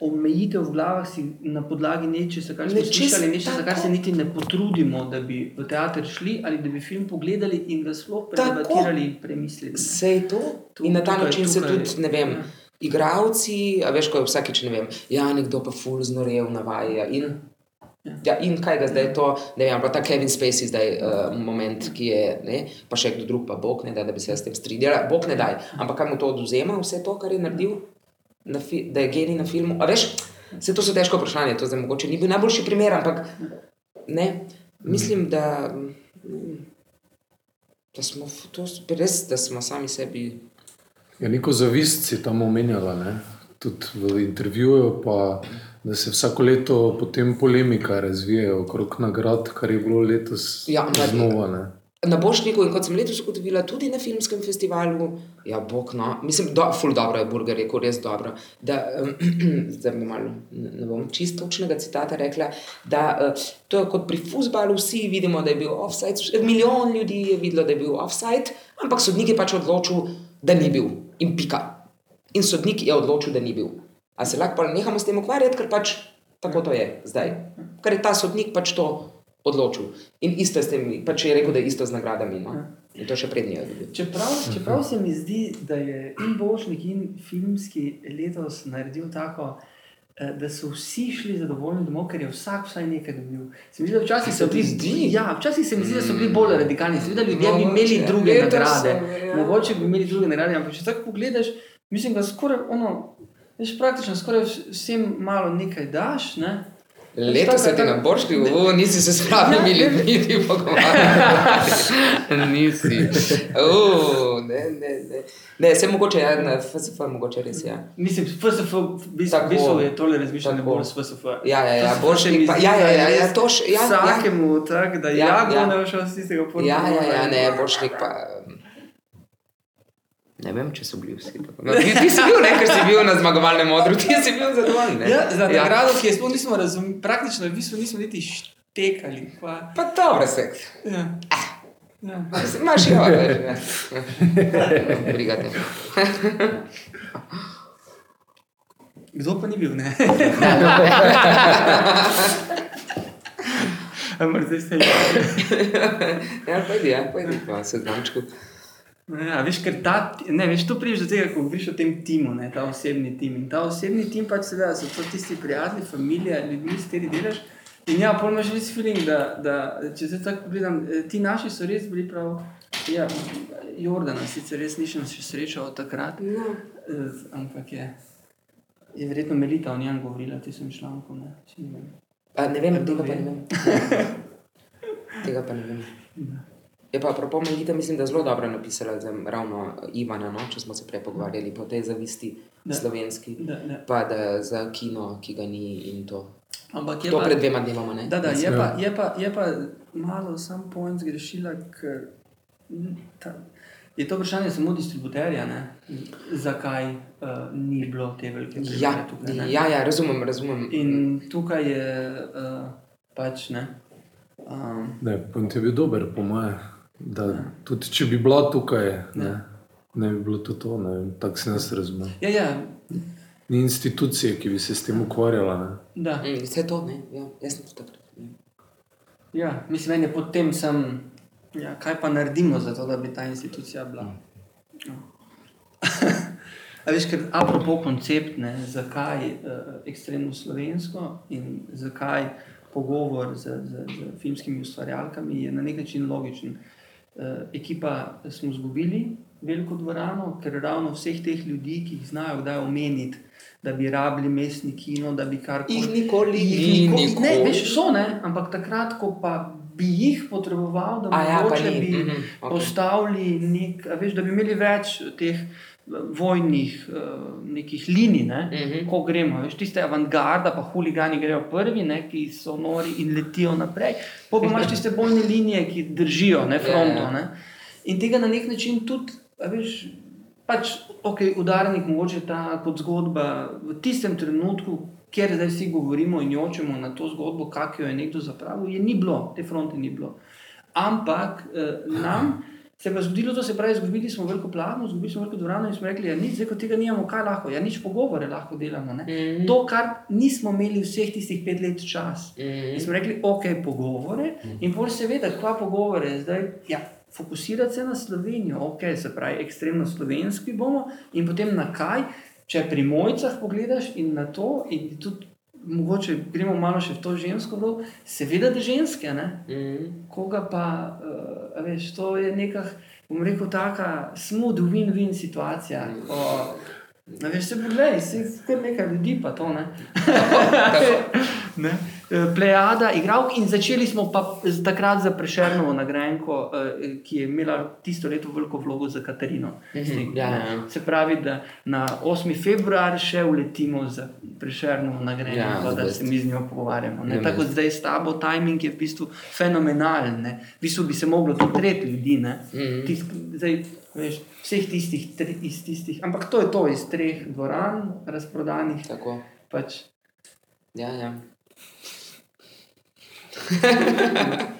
Speaker 3: omejitev v glavah si na podlagi nečesa, kar smo
Speaker 2: Nečesa,
Speaker 3: slišali, nečesa, kar se niti ne potrudimo, da bi v teater šli ali da bi film pogledali in ga sploh predebatirali in premislili.
Speaker 2: Vse to.
Speaker 3: Tu-
Speaker 2: In na ta
Speaker 3: tukaj-
Speaker 2: način se
Speaker 3: tukaj-
Speaker 2: tudi, ne vem,
Speaker 3: ja.
Speaker 2: igravci, a veš, ko je vsakeč, ne vem, ja, nekdo pa ful znorev navaja. In, ja, in kaj ga zdaj to, ne vem, pa ta Kevin Spacey zdaj uh, moment, ki je, ne, pa še kdo drug, pa Bog ne da, da bi se jaz s tem strinjala, Bog ne daj, ampak kaj mu to oduzema, vse to, kar je naredil, na fi, da je genij na filmu. A veš, vse to so težko vprašanje, to zdaj mogoče ni bil najboljši primer, ampak ne, mislim, da. Da smo, to, res, da smo sami sebi
Speaker 1: Ja, neko zavist si tam omenjala, ne? tudi v intervjuju, pa da se vsako leto potem polemika razvija okrog nagrad, kar je bilo letos
Speaker 2: Ja, ampak-
Speaker 1: znova. Ne?
Speaker 2: Na Bošniku in kot sem letos ugotovila, tudi na filmskem festivalu, ja, bog no, mislim, da je ful dobro, je burger, je res dobro. Da, um, zdaj bom malo, ne bom čisto točnega citata rekla, da uh, to je kot pri futbalu, vsi vidimo, da je bil offside, milijon ljudi je videlo, da je bil offside, ampak sodnik je pač odločil, da ni bil in pika. In sodnik je odločil, da ni bil. A se lahko nehamo s tem ukvarjati, ker pač tako to je zdaj. Ker je ta sodnik pač to odločil. In isto s tem, pač je rekel, da je isto z nagradami. No? In to še prednji je dobil.
Speaker 3: Čeprav, čeprav se mi zdi, da je in Božnik, in filmski letos naredil tako. eh, Da so vsi šli zadovoljni domov, ker je vsak vsaj nekaj dobil. Se mi zdi, da včasih so bili,
Speaker 2: zdi?
Speaker 3: ja, včasih se mi zdi, da so bili bolj radikalni. Se mi zdi, da ljudje bi
Speaker 2: Mogoče.
Speaker 3: imeli druge
Speaker 2: Letos
Speaker 3: nagrade.
Speaker 2: ja.
Speaker 3: Mogoče bi imeli druge nagrade, ampak če tako pogledaš, mislim, da skoraj ono, veš, praktično skoraj vsem malo nekaj daš. Ne?
Speaker 2: Leto se ti na borški,
Speaker 3: Ne.
Speaker 2: o, nisi se s pravimi
Speaker 3: Ja, ne.
Speaker 2: ljudmi ti pogovarjal. nisi. O, ne, ne, ne. Ne, se mogoče, ja, na FSF mogoče res, ja.
Speaker 3: Mislim, FSF, bistvu,
Speaker 2: Tako.
Speaker 3: v bistvu je tole razmišljanje bolj s FSF.
Speaker 2: Ja, ja, ja,
Speaker 3: se mi
Speaker 2: pa- ja, ja,
Speaker 3: je
Speaker 2: ja, ja,
Speaker 3: res
Speaker 2: to š- ja, ja.
Speaker 3: Vsakemu tako, da
Speaker 2: Ja,
Speaker 3: ja,
Speaker 2: ja.
Speaker 3: ja. ne šel z tistega porta.
Speaker 2: Ja, ja, ja, ne, boršnik pa. Ne vem, če so bili vsi tako. No, ti, ti si bil, ne, ker si bil na zmagovalnem odru, ti si bil zadovoljen. ne?
Speaker 3: Ja, za nagrado, ki je sploh nismo razumeli, praktično v bistvu nismo niti štekali. Pa,
Speaker 2: Pa dobro se.
Speaker 3: ja. Ja.
Speaker 2: Imaš jo, veš. ja. Brigate.
Speaker 3: Kdo pa ni bil, ne? Ampak zdaj ste
Speaker 2: Ja, pojdi, ja, pojdi, pa se znamčku.
Speaker 3: Ja, veš, ker ta, ne, veš, tu prideš do tega, ko govoriš o tem timu, ne, ta osebni tim. In ta osebni tim pač seveda so to tisti prijatelji, familija, ljudmi, s kateri delaš. In ja, pol imaš res feeling, da, da če zdaj tako pogledam, eh, ti naši so res bili prav, ja, Jordana sicer res nisem še srečal od takrat,
Speaker 2: No.
Speaker 3: eh, ampak je, je verjetno Melita o njem govorila, ti sem člankom, ne, ne vem.
Speaker 2: A, ne vem,
Speaker 3: Kdo
Speaker 2: tega pa
Speaker 3: ve?
Speaker 2: ne vem. Tega pa ne vem. Je pa prav Melita, mislim, da zelo dobro napisala za ravno Ivana, no, če smo se prej pogovarjali po tej zavisti
Speaker 3: Da.
Speaker 2: slovenski,
Speaker 3: Da, da.
Speaker 2: pa da za kino, ki ga ni in to.
Speaker 3: Ampak je
Speaker 2: To
Speaker 3: pa,
Speaker 2: pred dvema dnevoma, ne?
Speaker 3: Da, da, je,
Speaker 1: Ja.
Speaker 3: pa, je, pa, je pa malo sam point zgrešila, ker ta, je to vprašanje samo distributerja, ne? zakaj uh, ni bilo te velike premiere
Speaker 2: Ja,
Speaker 3: tukaj. ne.
Speaker 2: ja, ja, razumem, razumem.
Speaker 3: In tukaj je uh, pač ne. Um,
Speaker 1: Ne, point je bil dober, po moje. Da, tudi če bi bila tukaj, ne, ne bi bilo to to. ne Tako se jaz razumem.
Speaker 3: ja, ja,
Speaker 1: Ni institucije, ki bi se s tem ukvarjala. Ne.
Speaker 3: da,
Speaker 2: Mm, Vse to, ne, ja, jaz sem tudi takrat. ja.
Speaker 3: ja, mislim, meni je potem sem, ja, kaj pa naredimo za to, da bi ta institucija bila. No. A veš, ker apropo koncept, ne, zakaj uh, ekstremno slovensko in zakaj pogovor z, z, z filmskimi ustvarjalkami je na nek način logičen. Uh, ekipa smo izgubili veliko dvorano, ker ravno vseh teh ljudi, ki jih znajo kdaj omeniti, da bi rabili mestni kino, da bi kar
Speaker 2: Jih nikoli
Speaker 3: Jih
Speaker 2: ni,
Speaker 3: nikoli- Ne,
Speaker 2: nikoli.
Speaker 3: veš, so ne, ampak takrat, ko pa bi jih potreboval, da
Speaker 2: ja,
Speaker 3: mogoče
Speaker 2: ni,
Speaker 3: bi
Speaker 2: mhm,
Speaker 3: okay.
Speaker 2: okej.
Speaker 3: postavili nek, a veš, da bi imeli več teh eh, vojnih uh, nekih linij, ne,
Speaker 2: Mhm.
Speaker 3: ko gremo. Veš, tiste avantgarda, pa huligani grejo prvi, ne, ki so nori in letijo naprej. Pa pa imaš tiste bojne linije, ki držijo ne, fronto.
Speaker 2: Ja, ja.
Speaker 3: Ne. In tega na nek način tudi, veš, pač, ok, udarnik, mogoče ta kot zgodba v tistem trenutku, kjer zdaj vsi govorimo in jočemo na to zgodbo, kako jo je nekdo zapravil, je ni bilo, te fronte ni bilo. Ampak eh, nam se je pa zgodilo to, se pravi, izgubili smo veliko plavno, izgubili smo veliko dvorano in smo rekli, ja, nič, zdaj ko tega nimamo, kaj lahko, ja, nič pogovore lahko delamo. Ne?
Speaker 2: Mhm.
Speaker 3: To, kar nismo imeli vseh tistih pet let čas.
Speaker 2: Mhm.
Speaker 3: In smo rekli, ok, pogovore. In bolj seveda, kva pogovore, zdaj, ja, fokusirati se na Slovenijo, ok, se pravi, ekstremno slovenski bomo in potem na kaj, če pri mojcah pogledaš in na to, in tudi mogoče gremo malo še v to žensko vlogo, seveda, da ženske, ne.
Speaker 2: Mhm.
Speaker 3: Koga pa, uh, veš, to je neka, bom rekel, taka smooth win-win situacija. Ko, a veš, se poglej, se kar nekaj ljudi pa to, ne.
Speaker 2: Tako.
Speaker 3: ne? Eh, plejada igralk in začeli smo pa takrat za Prešernovo nagrajenko, eh, ki je imela tisto leto veliko vlogo za Katarino.
Speaker 2: Mhm, ja, ja, ja.
Speaker 3: Se pravi, da na 8. februar še uletimo za Prešernovo nagrajenko,
Speaker 2: Ja,
Speaker 3: da se mi z njo pogovarjamo. Ne?
Speaker 2: Ja,
Speaker 3: Tako zdaj s tabo, timing je v bistvu fenomenalen. Ne? V bistvu bi se moglo to treti ljudi. ne.
Speaker 2: Mhm.
Speaker 3: Tisk, zdaj, veš, vseh tistih, tri, iz tistih, ampak to je to iz treh dvoran, razprodanih.
Speaker 2: Tako.
Speaker 3: Pač,
Speaker 2: Ja, ja.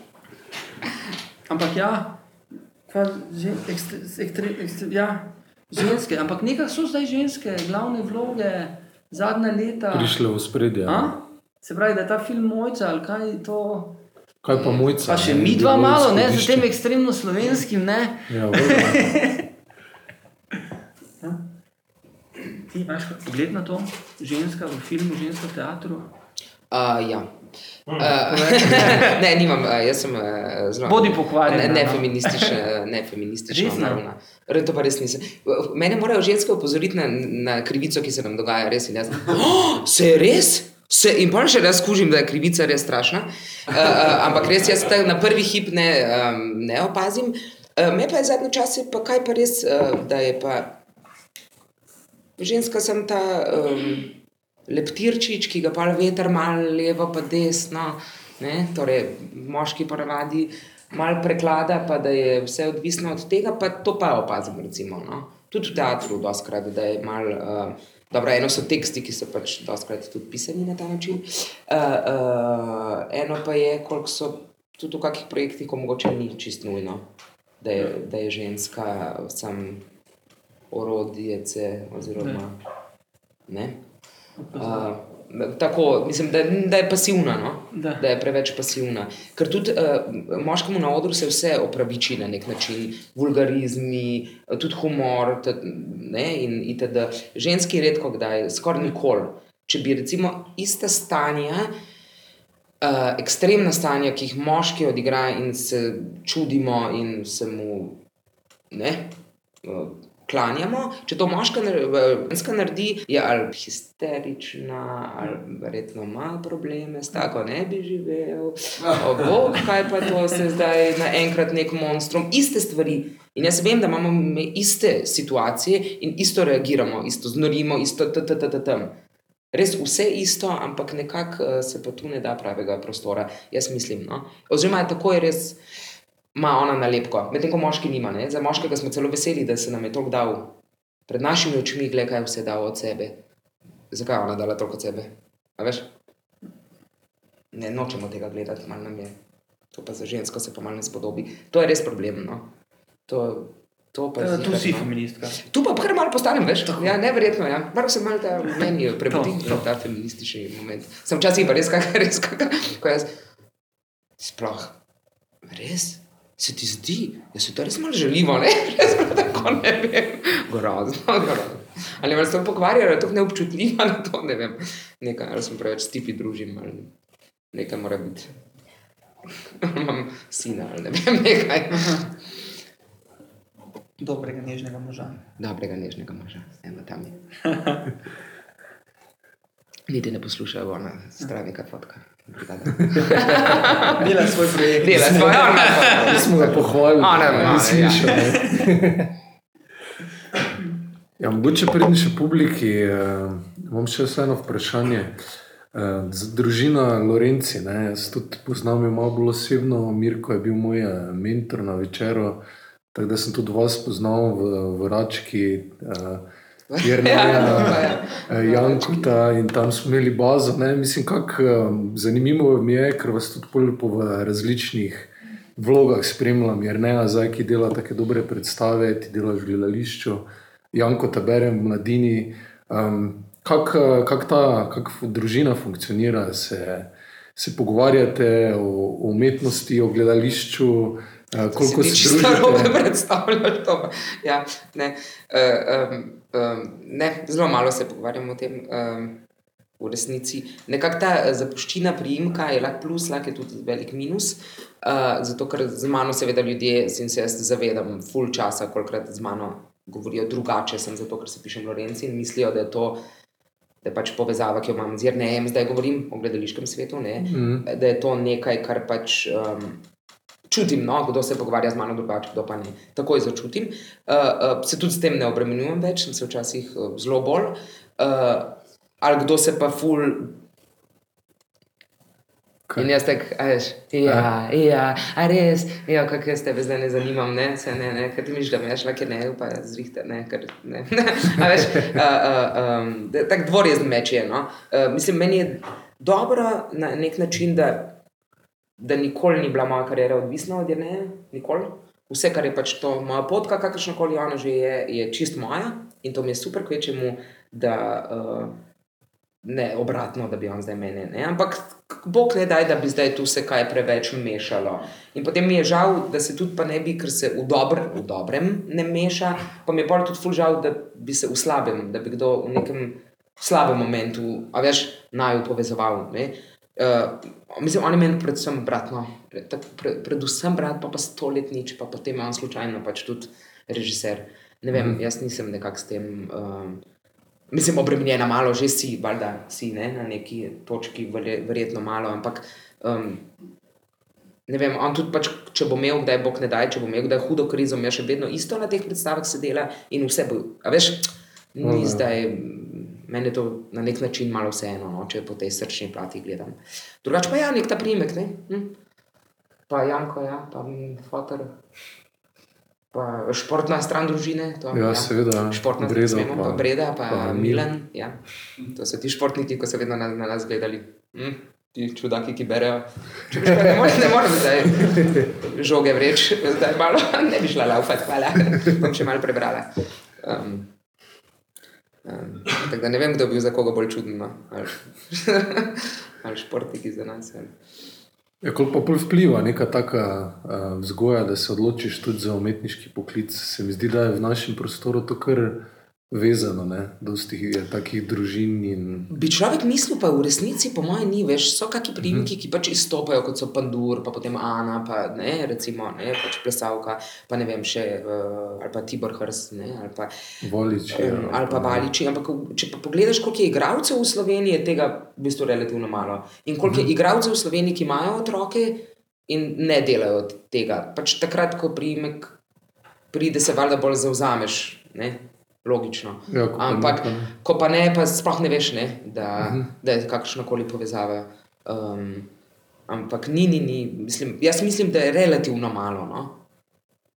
Speaker 3: ampak ja, že, ekstre, ekstre, ekstre, ja, ženske, ampak nekaj so zdaj ženske, glavne vloge, zadnja leta.
Speaker 1: Prišle v spredje.
Speaker 3: A? Se pravi, da je ta film mojca ali kaj je to.
Speaker 1: Kaj pa mojca?
Speaker 3: Pa še
Speaker 1: ne,
Speaker 3: mi dva malo, ne, z tem ekstremno slovenskim, ne.
Speaker 1: Ja, valjda.
Speaker 3: Ti imaš pogled na to, ženska v filmu, ženska v teatru.
Speaker 2: Uh, ja. Uh, ne, nimam, uh, jaz sem uh, zelo.
Speaker 3: Bodi pokvarjena,
Speaker 2: Ne, ne
Speaker 3: no.
Speaker 2: feministična, ne feministična,
Speaker 3: Res ne?
Speaker 2: naravna. Re, To pa res nisem. Mene morajo ženske opozoriti na, na krivico, ki se nam dogaja, res in jaz. Oh, se je res? Se, in pa še jaz skužim, da je krivica res strašna. Uh, uh, ampak res jaz na prvi hip ne, um, ne opazim. Uh, me pa je zadnje čase, pa kaj pa res, uh, da je pa ženska sem ta um, leptirčič, ki ga pa veter malo levo, pa desno. Ne? Torej, moški ponavadi malo preklada, pa da je vse odvisno od tega, pa to pa opazim. Recimo, no? Tudi v teatru, doskrat, da je malo. Uh, Dobro, eno so teksti, ki so pač doskrat tudi pisani na ta način. Uh, uh, eno pa je, koliko so tudi v kakih projektih, ko mogoče ni čist nujno, da je, da je ženska sam orodjece oziroma ne. Uh, tako, mislim, da, da je pasivna, no?
Speaker 3: Da.
Speaker 2: da je preveč pasivna. Ker tudi uh, moškemu na odru se vse opraviči na nek način, vulgarizmi, tudi humor. Tad, ne, in itd. Ženski redko kdaj, skoraj nikoli. Če bi recimo ista stanja, uh, ekstremna stanja, ki jih moški odigra in se čudimo in se mu ne, uh, klanjamo. Če to moška ženska naredi, je ali histerična, ali verjetno ima probleme, s tako ne bi živel. O, Bog, kaj pa to se zdaj naenkrat nek monstrum, iste stvari. In jaz vem, da imamo iste situacije in isto reagiramo, isto znorimo, isto tam. Res vse isto, ampak nekako eh, se pa tu ne da pravega prostora, jaz mislim. No? Oziroma, tako je res, ima ona nalepko, medtem ko moški nima. Ne? Za moškega smo celo veseli, da se nam je toliko dal pred našimi očmi, gledaj, kaj je vse dal od sebe. Zakaj je ona dala toliko od sebe? A veš? Ne, nočemo tega gledati, malo nam je. To pa za žensko se pa malo ne spodobi. To je res problem. No? To, to pa
Speaker 3: Eh, Tu si
Speaker 2: no.
Speaker 3: feministka.
Speaker 2: Tu pa kar malo postanem, veš? Ja, neverjetno, ja. Malo se malo ta meni prebudi,
Speaker 3: To, to.
Speaker 2: ta feministični moment. Sem včasih pa res kakor, res kakor, ko jaz. Sploh, res? Se ti zdi, da se to res malo želimo, ne? Res pa tako ne vem. Grozno, grozno. Ali me s tem pokvarjajo, da je to neobčutljiva na to, ne vem. Nekaj, ali sem preveč stipi družim, ali nekaj mora biti. Imam sina, ali ne vem, nekaj.
Speaker 3: Dobrega, nežnega moža.
Speaker 2: Dobrega, nežnega moža, eno tam je. Niti ne poslušajo, ona zdravika fotka.
Speaker 3: Dela svoj projekt.
Speaker 2: Dela svoje, ona
Speaker 1: Mi smo ga pohvalili.
Speaker 2: A, ne,
Speaker 1: ni
Speaker 2: ne,
Speaker 1: slišal, ne. Ja, mogoče prednji še publiki, eh, imam še vseeno vprašanje. Eh, z družina Lorenci, ne, jaz tudi poznam jo malo bolj osebno, Mirko je bil moj eh, mentor na večeru, tako da sem tudi vas poznal v, v Rački, eh, Jerneja,
Speaker 2: Ja,
Speaker 1: eh, Jankota in tam smo imeli bazo. Ne, mislim, kako eh, zanimivo mi je, ker vas tudi pol po v različnih vlogah spremljam, jer ne zdaj, ki dela tako dobre predstave, ti delaš v gledališču, Janko te berem v mladini. Um, Kako kak ta kak družina funkcionira, se, se pogovarjate o, o umetnosti, o gledališču, eh, koliko
Speaker 2: ti čisto narobe
Speaker 1: družite?
Speaker 2: predstavljaš to. Ja, ne, uh, um, um, ne, zelo malo se pogovarjamo o tem. Um, V resnici nekako ta eh, zapuščina priimka je lahko plus, lahko je tudi velik minus. Uh, zato, ker z mano, seveda, ljudje, in se jaz zavedam, full časa, kolikrat z mano govorijo drugače, sem zato, ker se pišem Lorenci in mislijo, da je to da je pač povezava, ki jo imam z Jrnejem, zdaj govorim o gledališkem svetu, ne, mm. da je to nekaj, kar pač um, čutim, no, kdo se pogovarja z mano drugače, kdo pa ne. Takoj začutim. Uh, uh, se tudi s tem ne obremenjujem več, sem se včasih uh, zelo bolj. Uh, ali kdo se pa ful.
Speaker 1: Kaj?
Speaker 2: In jaz tako, veš, ja, ja, a res, ja, kako jaz tebe zdaj ne zanimam, ne, se ne, ne, ker ti misliš, da me šla, ker ne, pa zrihte, ne, ker ne. a veš, uh, uh, um, tako meč je, no. Uh, mislim, meni je dobro na nek način, da, da nikoli ni bila moja karijera odvisna od ne, nikoli. Vse, kar je pač to moja potka, kakršna koli ona že je, je čist moja in to mi je super, kvečemu, da. Uh, ne obratno, da bi on zdaj meni. Ne? Ampak Bog ne daj, da bi zdaj tu se kaj preveč mešalo. In potem mi je žal, da se tudi pa ne bi, ker se v, dobr, v dobrem ne meša, pa mi je pa tudi ful žal, da bi se v slabem, da bi kdo v nekem slabem momentu, a veš, naju povezoval. Uh, mislim, oni meni predvsem bratno, pre, predvsem brat, pa pa sto let nič, pa potem je on slučajno pač tudi režiser. Ne vem, mm. jaz nisem nekak s tem. Uh, mislim, obremenjena malo, že si, valjda si ne, na neki točki, verjetno malo, ampak um, ne vem, on tudi pač, če bo imel, da je Bog ne daj, če bo imel, da je hudo krizo, je še vedno isto na teh predstavah sedela in vse bo, a veš, ni okay. zdaj. Meni je to na nek način malo vseeno, no, če po tej srčni plati gledam. Drugače pa je ja, nek ta primek, ne? Hm? pa Janko, ja, pa Fotor pa športna stran družine. To,
Speaker 1: ja, ja, seveda.
Speaker 2: Športna
Speaker 1: Breda,
Speaker 2: smemo,
Speaker 1: pa,
Speaker 2: pa Breda, pa,
Speaker 1: pa
Speaker 2: Milan. Ja. To so ti športniki, ko so vedno na, na nas gledali. Hm? Ti čudaki, ki berejo. Ne morem, ne morem zdaj žoge vreči, zdaj malo ne bi šla laufati, hvala. Bom še malo prebrala. Um, um, tako da ne vem, kdo bi bil za koga bolj čuden. No? Ali, ali športniki za nas. Ali.
Speaker 1: Ja, koliko pa vpliva neka taka uh, vzgoja, da se odločiš tudi za umetniški poklic? Se mi zdi, da je v našem prostoru to kar vezano, dosti je takih družin. In...
Speaker 2: Bi človek mislil, pa v resnici, po mojem, ni več. So kakšni primki, ki pač izstopajo, kot so Pandur, pa potem Ana, pa ne, recimo, ne, pač Plesavka, pa ne vem, še uh, ali pa Tibor Hrst, ne, ali pa
Speaker 1: Valiči.
Speaker 2: Um, ali pa Valiči. Ampak, če pa pogledaš, koliko je igralcev v Sloveniji, je tega v bistvu relativno malo. In koliko je igralcev v Sloveniji, ki imajo otroke in ne delajo tega. Pač takrat, ko primek pride, se valjda bolj zauzameš. Ne? Logično.
Speaker 1: Ja, ko
Speaker 2: Ampak,
Speaker 1: pa ne,
Speaker 2: ko pa ne, pa sploh ne veš, ne, da, uh
Speaker 1: Mhm.
Speaker 2: -huh. da je kakršna koli povezava. Um, ampak ni, ni, ni. Mislim, jaz mislim, da je relativno malo. No?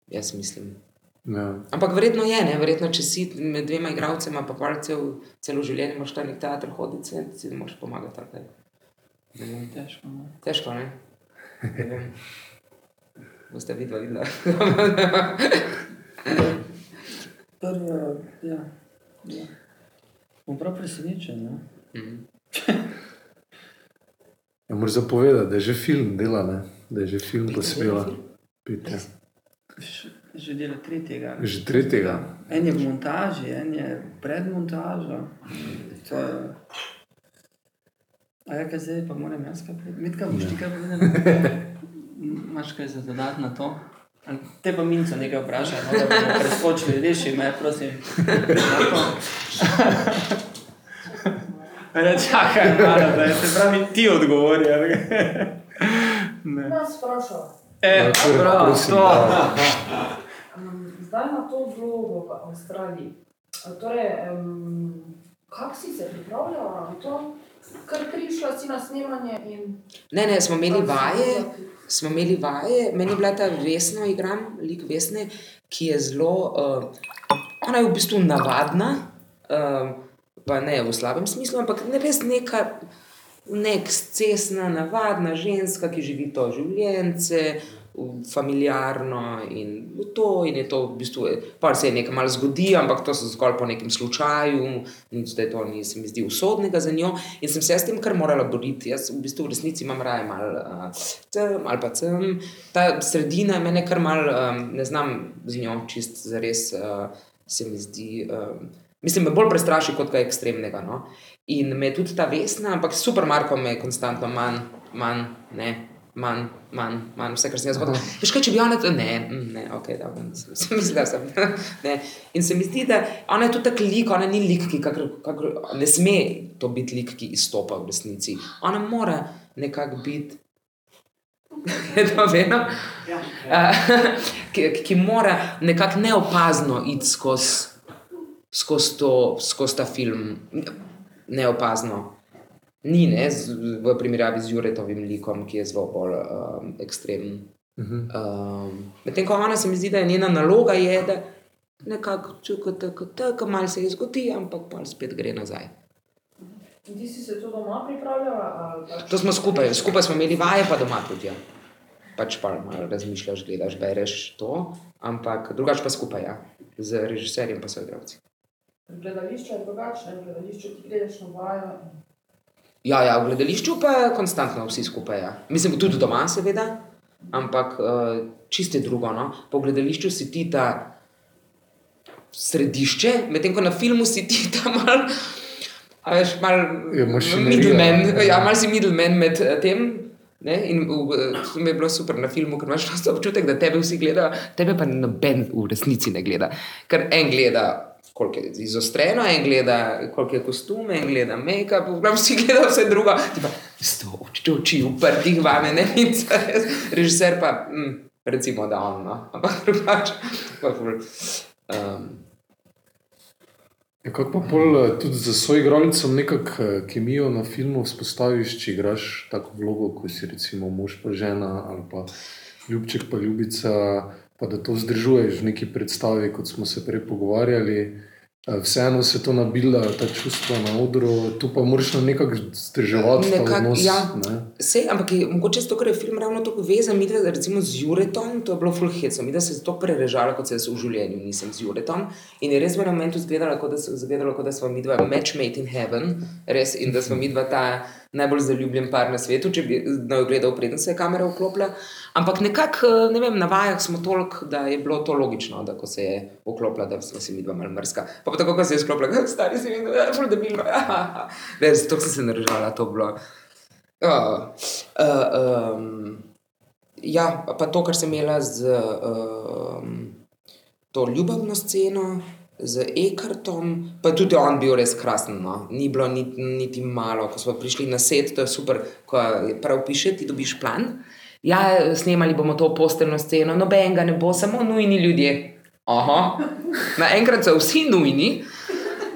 Speaker 2: Jaz mislim.
Speaker 1: Ja.
Speaker 2: Ampak verjetno je, ne? verjetno če si med dvema igralcema, pa pa cel, celo življenje imaš ta nek teater hoditi, si ne moreš pomagati. Ne vem.
Speaker 3: Težko. No.
Speaker 2: Težko, ne? ne. Boste videli, videla.
Speaker 3: Prvo, ja. ja. Bom prav presenečen. No?
Speaker 2: Mhm.
Speaker 1: Ja, Moraš zapovedati, da je že film dela, ne? da je že film posvela.
Speaker 3: Š- Že dela tretjega.
Speaker 1: Že tretjega.
Speaker 3: En je v montaži, en je pred montažo. To je... A ja, kaj zdaj, pa moram jaz kaj povedati? Mitka, boš ti kaj povedal? Imaš kaj za dodati na to? Te pa minco nekaj vprašaj, no, da bomo preskočili, reši me, prosim. Ne, čakaj, malo, da je se pravi ti odgovori. kaj? Ne.
Speaker 4: Nas sprašal.
Speaker 3: E,
Speaker 1: Ja,
Speaker 3: prav,
Speaker 1: prosim,
Speaker 3: to.
Speaker 1: da.
Speaker 4: Um, zdaj na to vlogo v Avstraliji. Torej, um, kako si se pripravljala na to? Ker prišla si na snemanje in.
Speaker 2: Ne, ne, smo imeli vaje, smo imeli vaje, meni je bila ta vesna, igram, lik vesne, ki je zelo, uh, ona je v bistvu navadna, uh, pa ne v slabem smislu, ampak ne res neka, nek cesna, navadna ženska, ki živi to življenje, familiarno in to, in je to v bistvu, pa se je nekaj malo zgodi, ampak to se zgolj po nekem slučaju, nič da je to ni, se mi zdi usodnega za njo in sem se jaz s tem kar morala boriti. Jaz v bistvu v resnici imam raje malo uh, tem ali pa tem. Ta sredina mene kar mal, um, ne znam z njo čist zares, uh, se mi zdi. Um, Mislim, me bolj prestraši kot kaj ekstremnega. No? In me tudi ta vesna, ampak super Marko me je konstantno manj, manj, ne, manj, manj, manj, vse, kar sem jaz hotel. Veš kaj, če bi ona to, ne, mm, ne, ok, da sem mislila, da sem. Ne. In se mi zdi, da ona je tudi tak lik, ona ni lik, ki kakor, kakor, ne sme to biti lik, ki izstopa v resnici. Ona mora nekako biti. To vedno?
Speaker 4: Ja.
Speaker 2: Uh, ki, ki mora nekako neopazno iti skozi skoz skozi ta film, neopazno. Ni ne, z, v primerjavi z Juretovim likom, ki je zelo bolj um, ekstremen.
Speaker 1: Mhm.
Speaker 2: Um, Medtem ko ona se mi zdi, da je njena naloga, je, da nekako čukate, tako malo se je zgodi, ampak pa spet gre nazaj.
Speaker 4: In ti si se to doma pripravljala? pač-
Speaker 2: To smo skupaj, skupaj smo imeli vaje, pa doma tudi. Ja. Pač pa malo razmišljaš, gledaš, bereš to, ampak drugače pa skupaj, ja. z režiserjem pa so igravci.
Speaker 4: Gledališče je drugačno, v gledališču ti greš na vajo.
Speaker 2: Ja, ja, v gledališču pa konstantno vsi skupaj. Ja. Mislim, tudi doma, seveda, ampak uh, čiste drugo. No? Po gledališču si ti ta središče, medtem ko na filmu si ti ta mal. Veš, mal
Speaker 1: Je
Speaker 2: middleman, ja, mal si middleman med eh, tem. Ne? In eh, to mi je bilo super na filmu, ker imaš občutek, da tebe vsi gledajo, tebe pa noben v resnici ne gleda. Ker en gleda, koliko je izostreno, en gleda, koliko je kostume, en gleda make-up, v glavnem vsi gledajo vse drugo. Sto oči, oči uprtih vame, ne zares. Režiser pa, mm, recimo, da on, no. ampak drugače. Um,
Speaker 1: Ja, kako pa pol eh, tudi za svojim igralcem nekako eh, kemijo na filmu vzpostaviš, če igraš tako vlogo, kot si recimo mož pa žena ali pa ljubček pa ljubica, pa da to vzdržuješ v neki predstavi, kot smo se prej pogovarjali. Eh, Vseeno se to nabila, ta čustva na odru, tu pa moraš na nekako vzdrževati ta
Speaker 2: Nekako,
Speaker 1: odnos.
Speaker 2: ja.
Speaker 1: ne.
Speaker 2: Sej, ampak je, mogoče zato, ker je film ravno tako vezan, mi dva, recimo z Juretom, to je bilo full hit, mi da se je to prerežalo, kot se jaz v življenju nisem z Juretom. In je res v enem momentu izgledalo, kot da, izgledalo, kot da smo mi dva match made in heaven, res, in da smo mi dva ta najbolj zaljubljen par na svetu, če bi na gledal, preden se je kamera vklopila. Ampak nekako, eh, ne vem, na vajah smo toliko, da je bilo to logično, da se je vklopila, da smo si mi dva mal mrska. Pa, pa tako, ko se je sklopila, stari si mi, da je full debilno. Ne, zato sem se narežala, to bilo. Uh, uh, um, ja, pa to, kar sem imela z um, to ljubavno sceno, z Ekartom, pa tudi on bil res krasen. No. Ni bilo niti, niti malo, ko smo prišli na set, to je super, ko prav piše, ti dobiš plan. Ja, snemali bomo to posteljno sceno, nobenega ne bo, samo nujni ljudje. Aha, naenkrat so vsi nujni.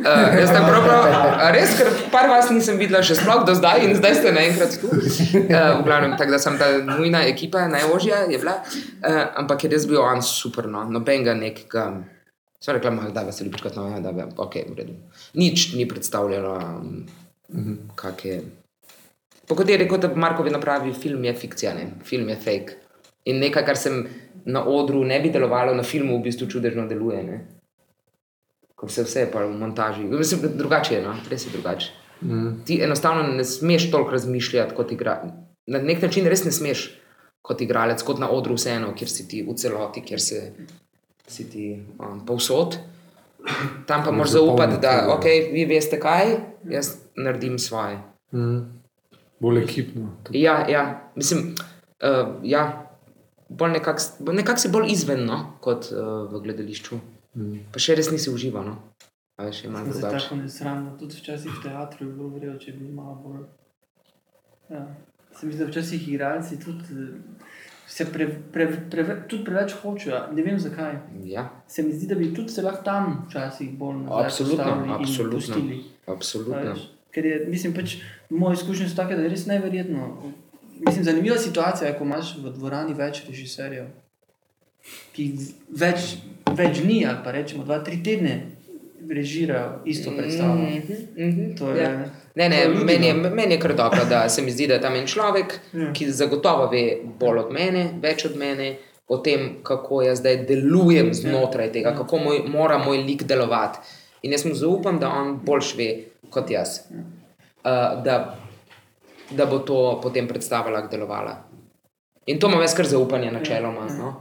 Speaker 2: Uh, jaz sem prav, prav, a res, ker par vas nisem videla še sploh do zdaj in zdaj ste naenkrat tu. Uh, v glavnem, tako da sem ta nujna ekipa, najožja je bila, uh, ampak je res bil on super, no, nobenega nekega. Sva rekla, malo, da se ljubiš kot no, da je ok, v redu. Nič ni predstavljalo, um, kak je. Po kot je rekel, da Markovi napravi film je fikcija, ne? film je fake. In nekaj, kar sem na odru ne bi delovalo, na filmu v bistvu čudežno deluje. Ne? Ko se vse pa v montaži. Mislim, drugače je, no? res je drugače.
Speaker 1: Mm.
Speaker 2: Ti enostavno ne smeš toliko razmišljati kot igralec. Na nek način res ne smeš kot igralec, kot na odru, vseeno, kjer si ti v celoti, kjer se, si ti um, povsod. Tam pa moraš zaupati, da okay, vi veste kaj, jaz naredim svoje.
Speaker 1: Mm. Bolj ekipno. tudi.
Speaker 2: Ja, ja. mislim, uh, ja. bolj nekako nekak si bolj izven no, kot uh, v gledališču.
Speaker 1: Mm.
Speaker 2: Pa še res nisi užival. No. A veš, je malo drugače.
Speaker 3: tako nesramno, tudi včasih v teatru je bilo verjetno, če bi malo bolj. Ja. Se mi zdi, da včasih igralci tudi eh, se pre, pre, pre, tudi preveč hočejo. Ne vem zakaj.
Speaker 2: Ja,
Speaker 3: Se mi zdi, da bi tudi se lahko tam včasih bolj nazaj
Speaker 2: Absolutno, absolutno. absolutno.
Speaker 3: Ker je, mislim, pač moje izkušnje so take, da je res neverjetno. Mislim, zanimiva situacija je, ko imaš v dvorani več režiserjev, ki več, več dni ali pa rečemo dva, tri tedne režirajo isto predstavo.
Speaker 2: Mhm, mhm,
Speaker 3: To je,
Speaker 2: ja. Ne, ne,
Speaker 3: to je
Speaker 2: meni je, meni je kar dobro, da se mi zdi, da je tam en človek,
Speaker 3: Ja.
Speaker 2: ki zagotovo ve bolj od mene, več od mene, o tem, kako jaz zdaj delujem znotraj tega, kako moj, mora moj lik delovati. In jaz mu zaupam, da on boljš ve kot jaz. Uh, da, da bo to potem predstava lahko delovala. In to imam jaz kar zaupanje, načeloma. No?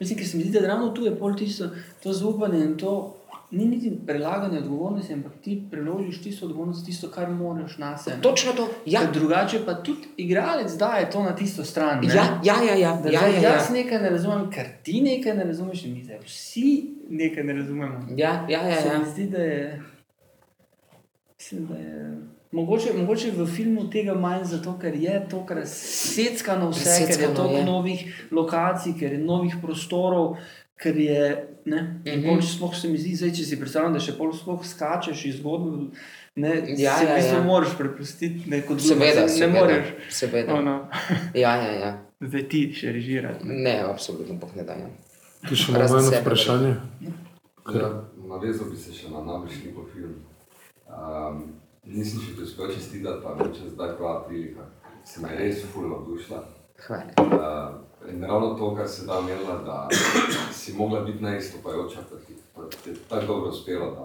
Speaker 3: Mislim, ker se mi zdi, da ravno tu je pol tisto to zaupanje in to ni niti prelaganje odgovornosti, ampak ti preložiš tisto odgovornost, tisto, kar moraš na sebe.
Speaker 2: Točno to. Ja,
Speaker 3: Ker Drugače pa tudi igralec daje to na tisto stran. ne.
Speaker 2: ja, ja, ja. ja,
Speaker 3: Da
Speaker 2: ja, ja, ja.
Speaker 3: jaz nekaj ne razumem, ker ti nekaj ne razumeš, in mi zdaj vsi nekaj ne razumemo.
Speaker 2: ja, ja, ja,
Speaker 3: Se
Speaker 2: ja.
Speaker 3: mi zdi, da je. Mislim, da je mogoče, mogoče v filmu tega manj, zato ker je to razseckano vse, ker je toliko
Speaker 2: je.
Speaker 3: novih lokacij, ker je novih prostorov. Ker je, ne, in
Speaker 2: Mhm.
Speaker 3: pol sploh se mi zdi, zdaj, če si predstavljam, da še pol sploh skačeš iz zgodbe, ne,
Speaker 2: Ja,
Speaker 3: se v
Speaker 2: ja,
Speaker 3: bistvu
Speaker 2: ja.
Speaker 3: moraš prepustiti neko drugo,
Speaker 2: Seveda,
Speaker 3: ne
Speaker 2: seveda.
Speaker 3: moreš.
Speaker 2: seveda.
Speaker 3: Ono,
Speaker 2: Ja, ja, ja.
Speaker 3: zdaj ti še režirati.
Speaker 2: Ne, absolutno, bog ne dajem.
Speaker 1: Tu še imamo eno vprašanje.
Speaker 5: Ja, navezal bi se še na najbližji film. Nisem še uspel čestitati, pa če zdaj prava prilika. Se mi je res fulno navdušila.
Speaker 2: Hvala.
Speaker 5: Uh, in ravno to, kar se da imela, da si mogla biti neizstopajoča, pa ti pa ti je tako dobro uspelo, da,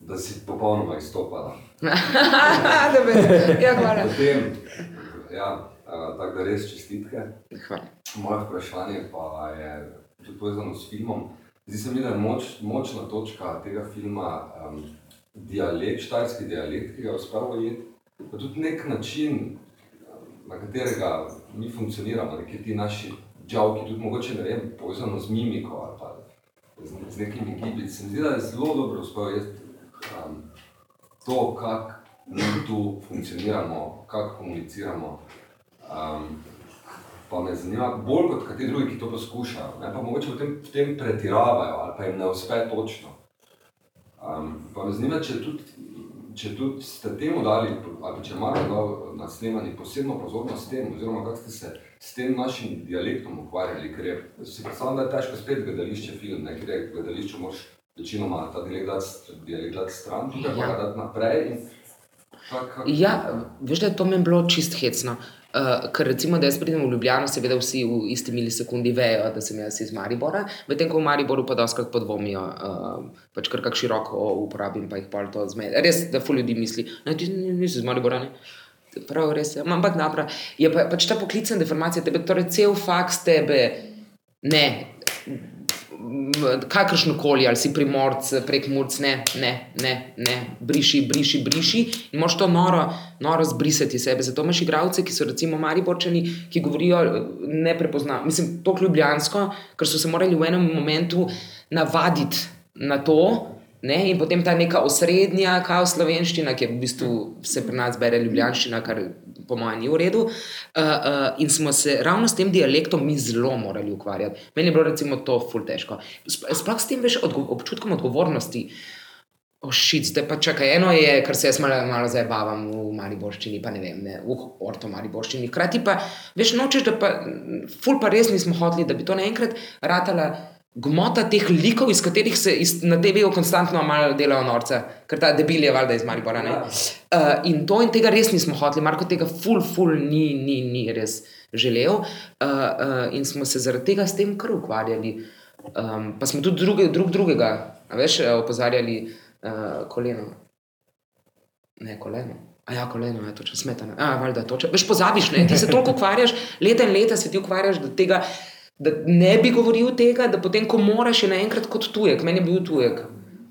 Speaker 5: da si popolnoma izstopala.
Speaker 2: da me, ja, hvala.
Speaker 5: Potem, ja, uh, tako da res čestitke.
Speaker 2: hvala.
Speaker 5: Moje vprašanje pa je tudi povezano s filmom. Zdi se mi, da je moč, močna točka tega filma um, dialekt, štajerski dialekt, ki ga je uspelo ujeti, pa tudi nek način, na katerega mi funkcioniramo, neki ti naši džavki, tudi mogoče ne vem, povezano z mimiko ali pa z, z nekimi gibi. Se mi zdi, da je zelo dobro uspelo ujeti um, to, kako mi tu funkcioniramo, kako komuniciramo. Um, Pa me zanima, bolj kot kateri drugi, ki to poskušajo, ne? pa mogoče v tem, v tem pretiravajo ali pa jim ne uspe točno. Um, pa me zanima, če tudi, če tudi ste temu dali, ali če imate na snemanju posebno pozornost s tem, oziroma kako ste se s tem našim dialektom ukvarjali, ker je, si predstavljam, da je težko spet gledališče film, ne? ker je v gledališču moraš večinoma ta dialekt dati, dialekt dati stran, tukaj pa ga dati naprej. In, kak, kak,
Speaker 2: Ja, veš, da je to meni bilo čist hecno. Uh, ker recimo, da jaz pridem v Ljubljano, seveda vsi v isti milisekundi vejo, da sem jaz iz Maribora, medtem ko v Mariboru pa doskrat podvomijo, uh, pač kar kak široko uporabim, pa jih pol to zmede. Res, da ful ljudi misli, da nisi iz Maribora, ne? Prav, res je, ampak napra. Je pa, pač ta poklicna deformacija tebe, torej cel faks tebe, ne, kakršno koli, ali si primorc, prek murc, ne, ne, ne, ne, briši, briši, briši. In moš to noro, noro zbrisati sebe. Zato imaš igralce, ki so recimo Mariborčani, ki govorijo neprepoznavno, mislim, to ljubljansko, ker so se morali v enem momentu navaditi na to. Ne, in potem ta neka osrednja, kao slovenščina, ki je v bistvu se pri nas bere ljubljanščina, kar po mojem ni v redu. Uh, uh, in smo se ravno s tem dialektom mi zelo morali ukvarjati. Meni je bilo recimo to ful težko. Sp- Sploh s tem veš, odgo občutkom odgovornosti. Ošit, zdaj pa čakaj, eno je, kar se jaz malo, malo zabavam v Mariborščini, pa ne vem, ne, v orto Mariborščini. Hkrati pa, veš, nočeš, da pa, ful pa res nismo hoteli, da bi to naenkrat ratala gmota teh likov, iz katerih se iz, na TV-ju konstantno malo delajo norce, ker ta debil je valjda iz Maribora. ne. Uh, in to in tega res nismo hoteli, Marko tega ful, ful ni, ni, ni res želel. Uh, uh, in smo se zaradi tega s tem kar ukvarjali. Um, pa smo tudi druge, drug drugega, veš, opozarjali uh, koleno. Ne, koleno. A ja, koleno je točno smetano. A, valjda, točno. Veš, pozabiš, ne? ti se toliko ukvarjaš, leta in leta se ti ukvarjaš, da, tega, da ne bi govoril tega, da potem, ko moraš, je naenkrat kot tujek. Meni je bil tujek.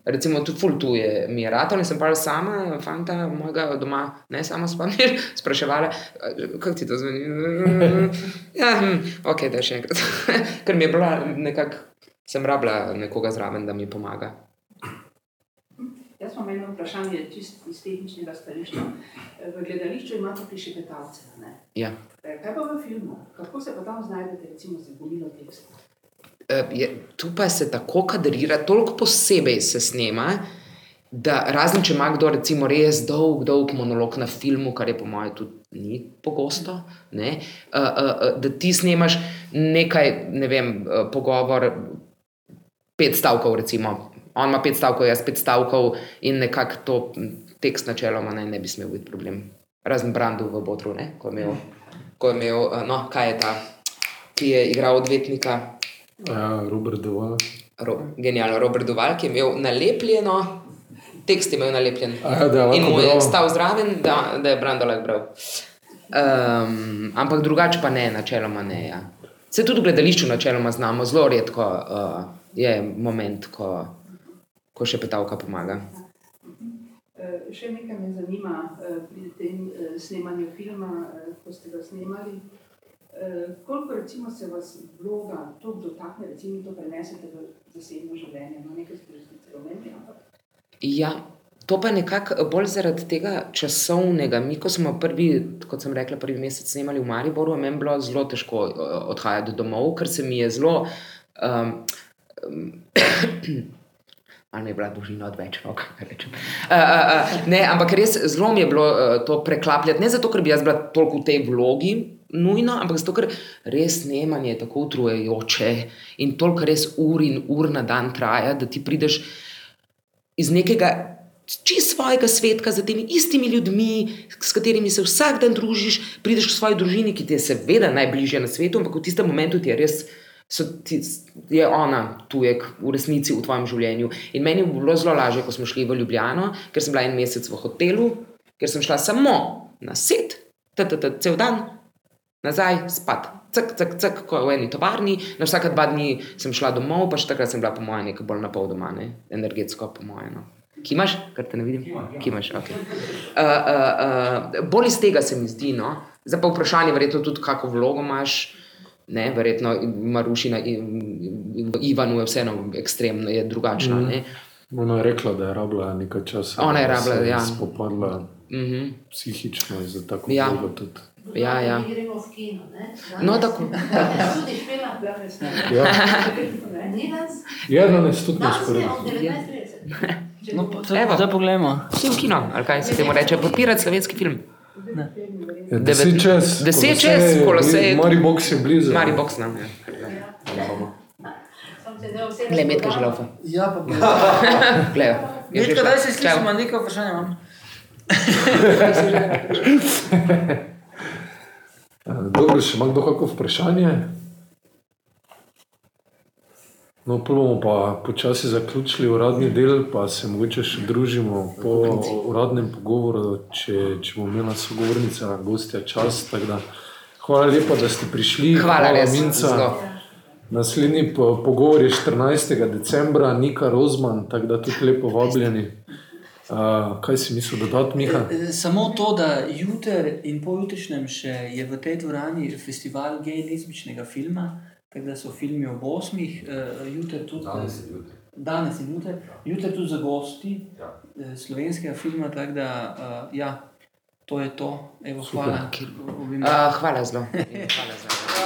Speaker 2: Recimo, tudi ful tuje mi je rado, in sem pa sama, fanta mojega doma, ne samo spomniš, spraševala, kako ti to zveni. Ja, hm, ok, da še enkrat. Ker mi je bila nekako, sem rabila nekoga zraven, da mi pomaga.
Speaker 6: Jaz imam eno vprašanje, čist iz tehničnega stališča. V gledališču imate prišepetavce.
Speaker 2: Ja.
Speaker 6: Eh, Kaj pa v filmu? Kako se pa tam znajdete, recimo, z gomilo teksta?
Speaker 2: Eh, je, tu pa se tako kadrira, toliko posebej se snema, da razen če ima kdo recimo res dolg, dolg monolog na filmu, kar je po mojem tudi ni pogosto, ne, uh, uh, uh, da ti snemaš nekaj, ne vem, uh, pogovor, pet stavkov, recimo. On ima pet stavkov, jaz pet stavkov, in nekako to tekst načeloma naj ne bi smel biti problem. Razen Brandu v Botru, ne, ko je imel, ko je imel uh, no, kaj je ta, ki je igral odvetnika.
Speaker 1: Ja, Robert Doval.
Speaker 2: Ro, genialno, Robert Duval, ki je imel nalepljeno, tekst je imel nalepljen.
Speaker 1: A ja, da
Speaker 2: In mu je stal zraven, da, da je Brando lahko bral. Um, ampak drugače pa ne, načeloma ne. Ja. Se tudi v gledališču načeloma znamo, zelo redko uh, je moment, ko ko še petavka pomaga.
Speaker 6: Eh, Še nekaj me zanima eh, pri tem eh, snemanju filma, ko ste ga snemali. Koliko recimo se vas vloga to dotakne, recimo to prenesete v zasebno življenje? No, nekaj ste že celo omenili, ampak
Speaker 2: Ja, to pa nekako bolj zaradi tega časovnega. Mi, ko smo prvi, kot sem rekla, prvi mesec snemali v Mariboru, je meni bilo zelo težko odhajati domov, ker se mi je zelo. Um, Ali je bila dolžina odveč, no, kaj rečem. Uh, uh, uh, ne, ampak res zelo mi je bilo uh, to preklapljati. Ne zato, ker bi jaz bila toliko v tej vlogi, nujno, ampak zato, ker res snemanje je tako utrujajoče in toliko res ur in ur na dan traja, da ti prideš iz nekega čist svojega svetka za temi istimi ljudmi, s katerimi se vsak dan družiš, prideš k svoji družini, ki ti je seveda najbližje na svetu, ampak v tistem momentu ti je res. Ti, je ona tujek v resnici v tvojem življenju. In meni je bilo zelo lažje, ko smo šli v Ljubljano, ker sem bila en mesec v hotelu, ker sem šla samo na set, cel dan, nazaj, spat. Cak, cak, cak, ko v eni tovarni, na vsake dva dni sem šla domov, pa še takrat sem bila, po mojem, nekaj bolj na pol doma, ne? energetsko, po mojem. No. Kimaš, kar te ne vidim? Kimaš, ok. Uh, uh, uh, bolj iz tega se mi zdi, no. Zdaj pa vprašanje, verjetno tudi, kako vlogo imaš. Ne, verjetno Marušina in Ivanu je vseeno ekstremno, je drugačna.
Speaker 1: Mhm.
Speaker 2: Ne?
Speaker 1: Ona je rekla, da je rabila nekaj časa.
Speaker 2: Ona je
Speaker 1: da
Speaker 2: rabila,
Speaker 1: se je
Speaker 2: ja.
Speaker 1: Spopadla
Speaker 2: Mhm.
Speaker 1: psihično in za tako
Speaker 2: Ja.
Speaker 1: vlogo tudi.
Speaker 2: Ja, ja.
Speaker 7: Gremo v kino, ne?
Speaker 2: No, tako.
Speaker 7: Danes tudi
Speaker 6: ne.
Speaker 1: Ja,
Speaker 7: Ni danes?
Speaker 1: tudi
Speaker 7: ob 19.30.
Speaker 3: No, zdaj poglejmo.
Speaker 2: Vsi v kino, ali kaj se temu reče, podpirati slovenski film.
Speaker 1: Ja, deset čez.
Speaker 2: Deset
Speaker 1: Kolosej
Speaker 2: čez,
Speaker 1: je
Speaker 2: Kolosej
Speaker 1: blizu,
Speaker 2: je-
Speaker 1: je blizu.
Speaker 2: Mari box nam. Ja.
Speaker 7: Se ne vse
Speaker 2: Glej, metka že laufa.
Speaker 3: Ja, pa bi.
Speaker 2: Glej, je
Speaker 3: Metka,
Speaker 2: šla.
Speaker 3: daj se slišimo, nekaj vprašanja imam.
Speaker 1: Dobro, še ima kdo kako vprašanje? No, prvo bomo pa počasi zaključili uradni del, pa se mogoče še družimo po uradnem pogovoru, če, če bomo imeli sogovornica, gostja čas. da Hvala lepa, da ste prišli.
Speaker 2: Hvala, res.
Speaker 1: Minca.
Speaker 2: zelo.
Speaker 1: Naslednji po- pogovor je 14. decembra, Nika Rozman, tako da tudi lepo vabljeni. Uh, kaj si mislil dodati, Miha?
Speaker 3: Eh, Samo to, da jutri in pojutrišnjem še je v tej dvorani festival gej-lezbičnega filma, tako da so filmi ob osmih, uh, jutri tudi.
Speaker 5: Danes je jutri.
Speaker 3: Danes in jutri, jutri tudi za gosti
Speaker 5: Ja.
Speaker 3: eh, slovenskega filma, tako da uh, ja, to je to. Evo, hvala.
Speaker 2: Uh, hvala zelo. Hvala zelo.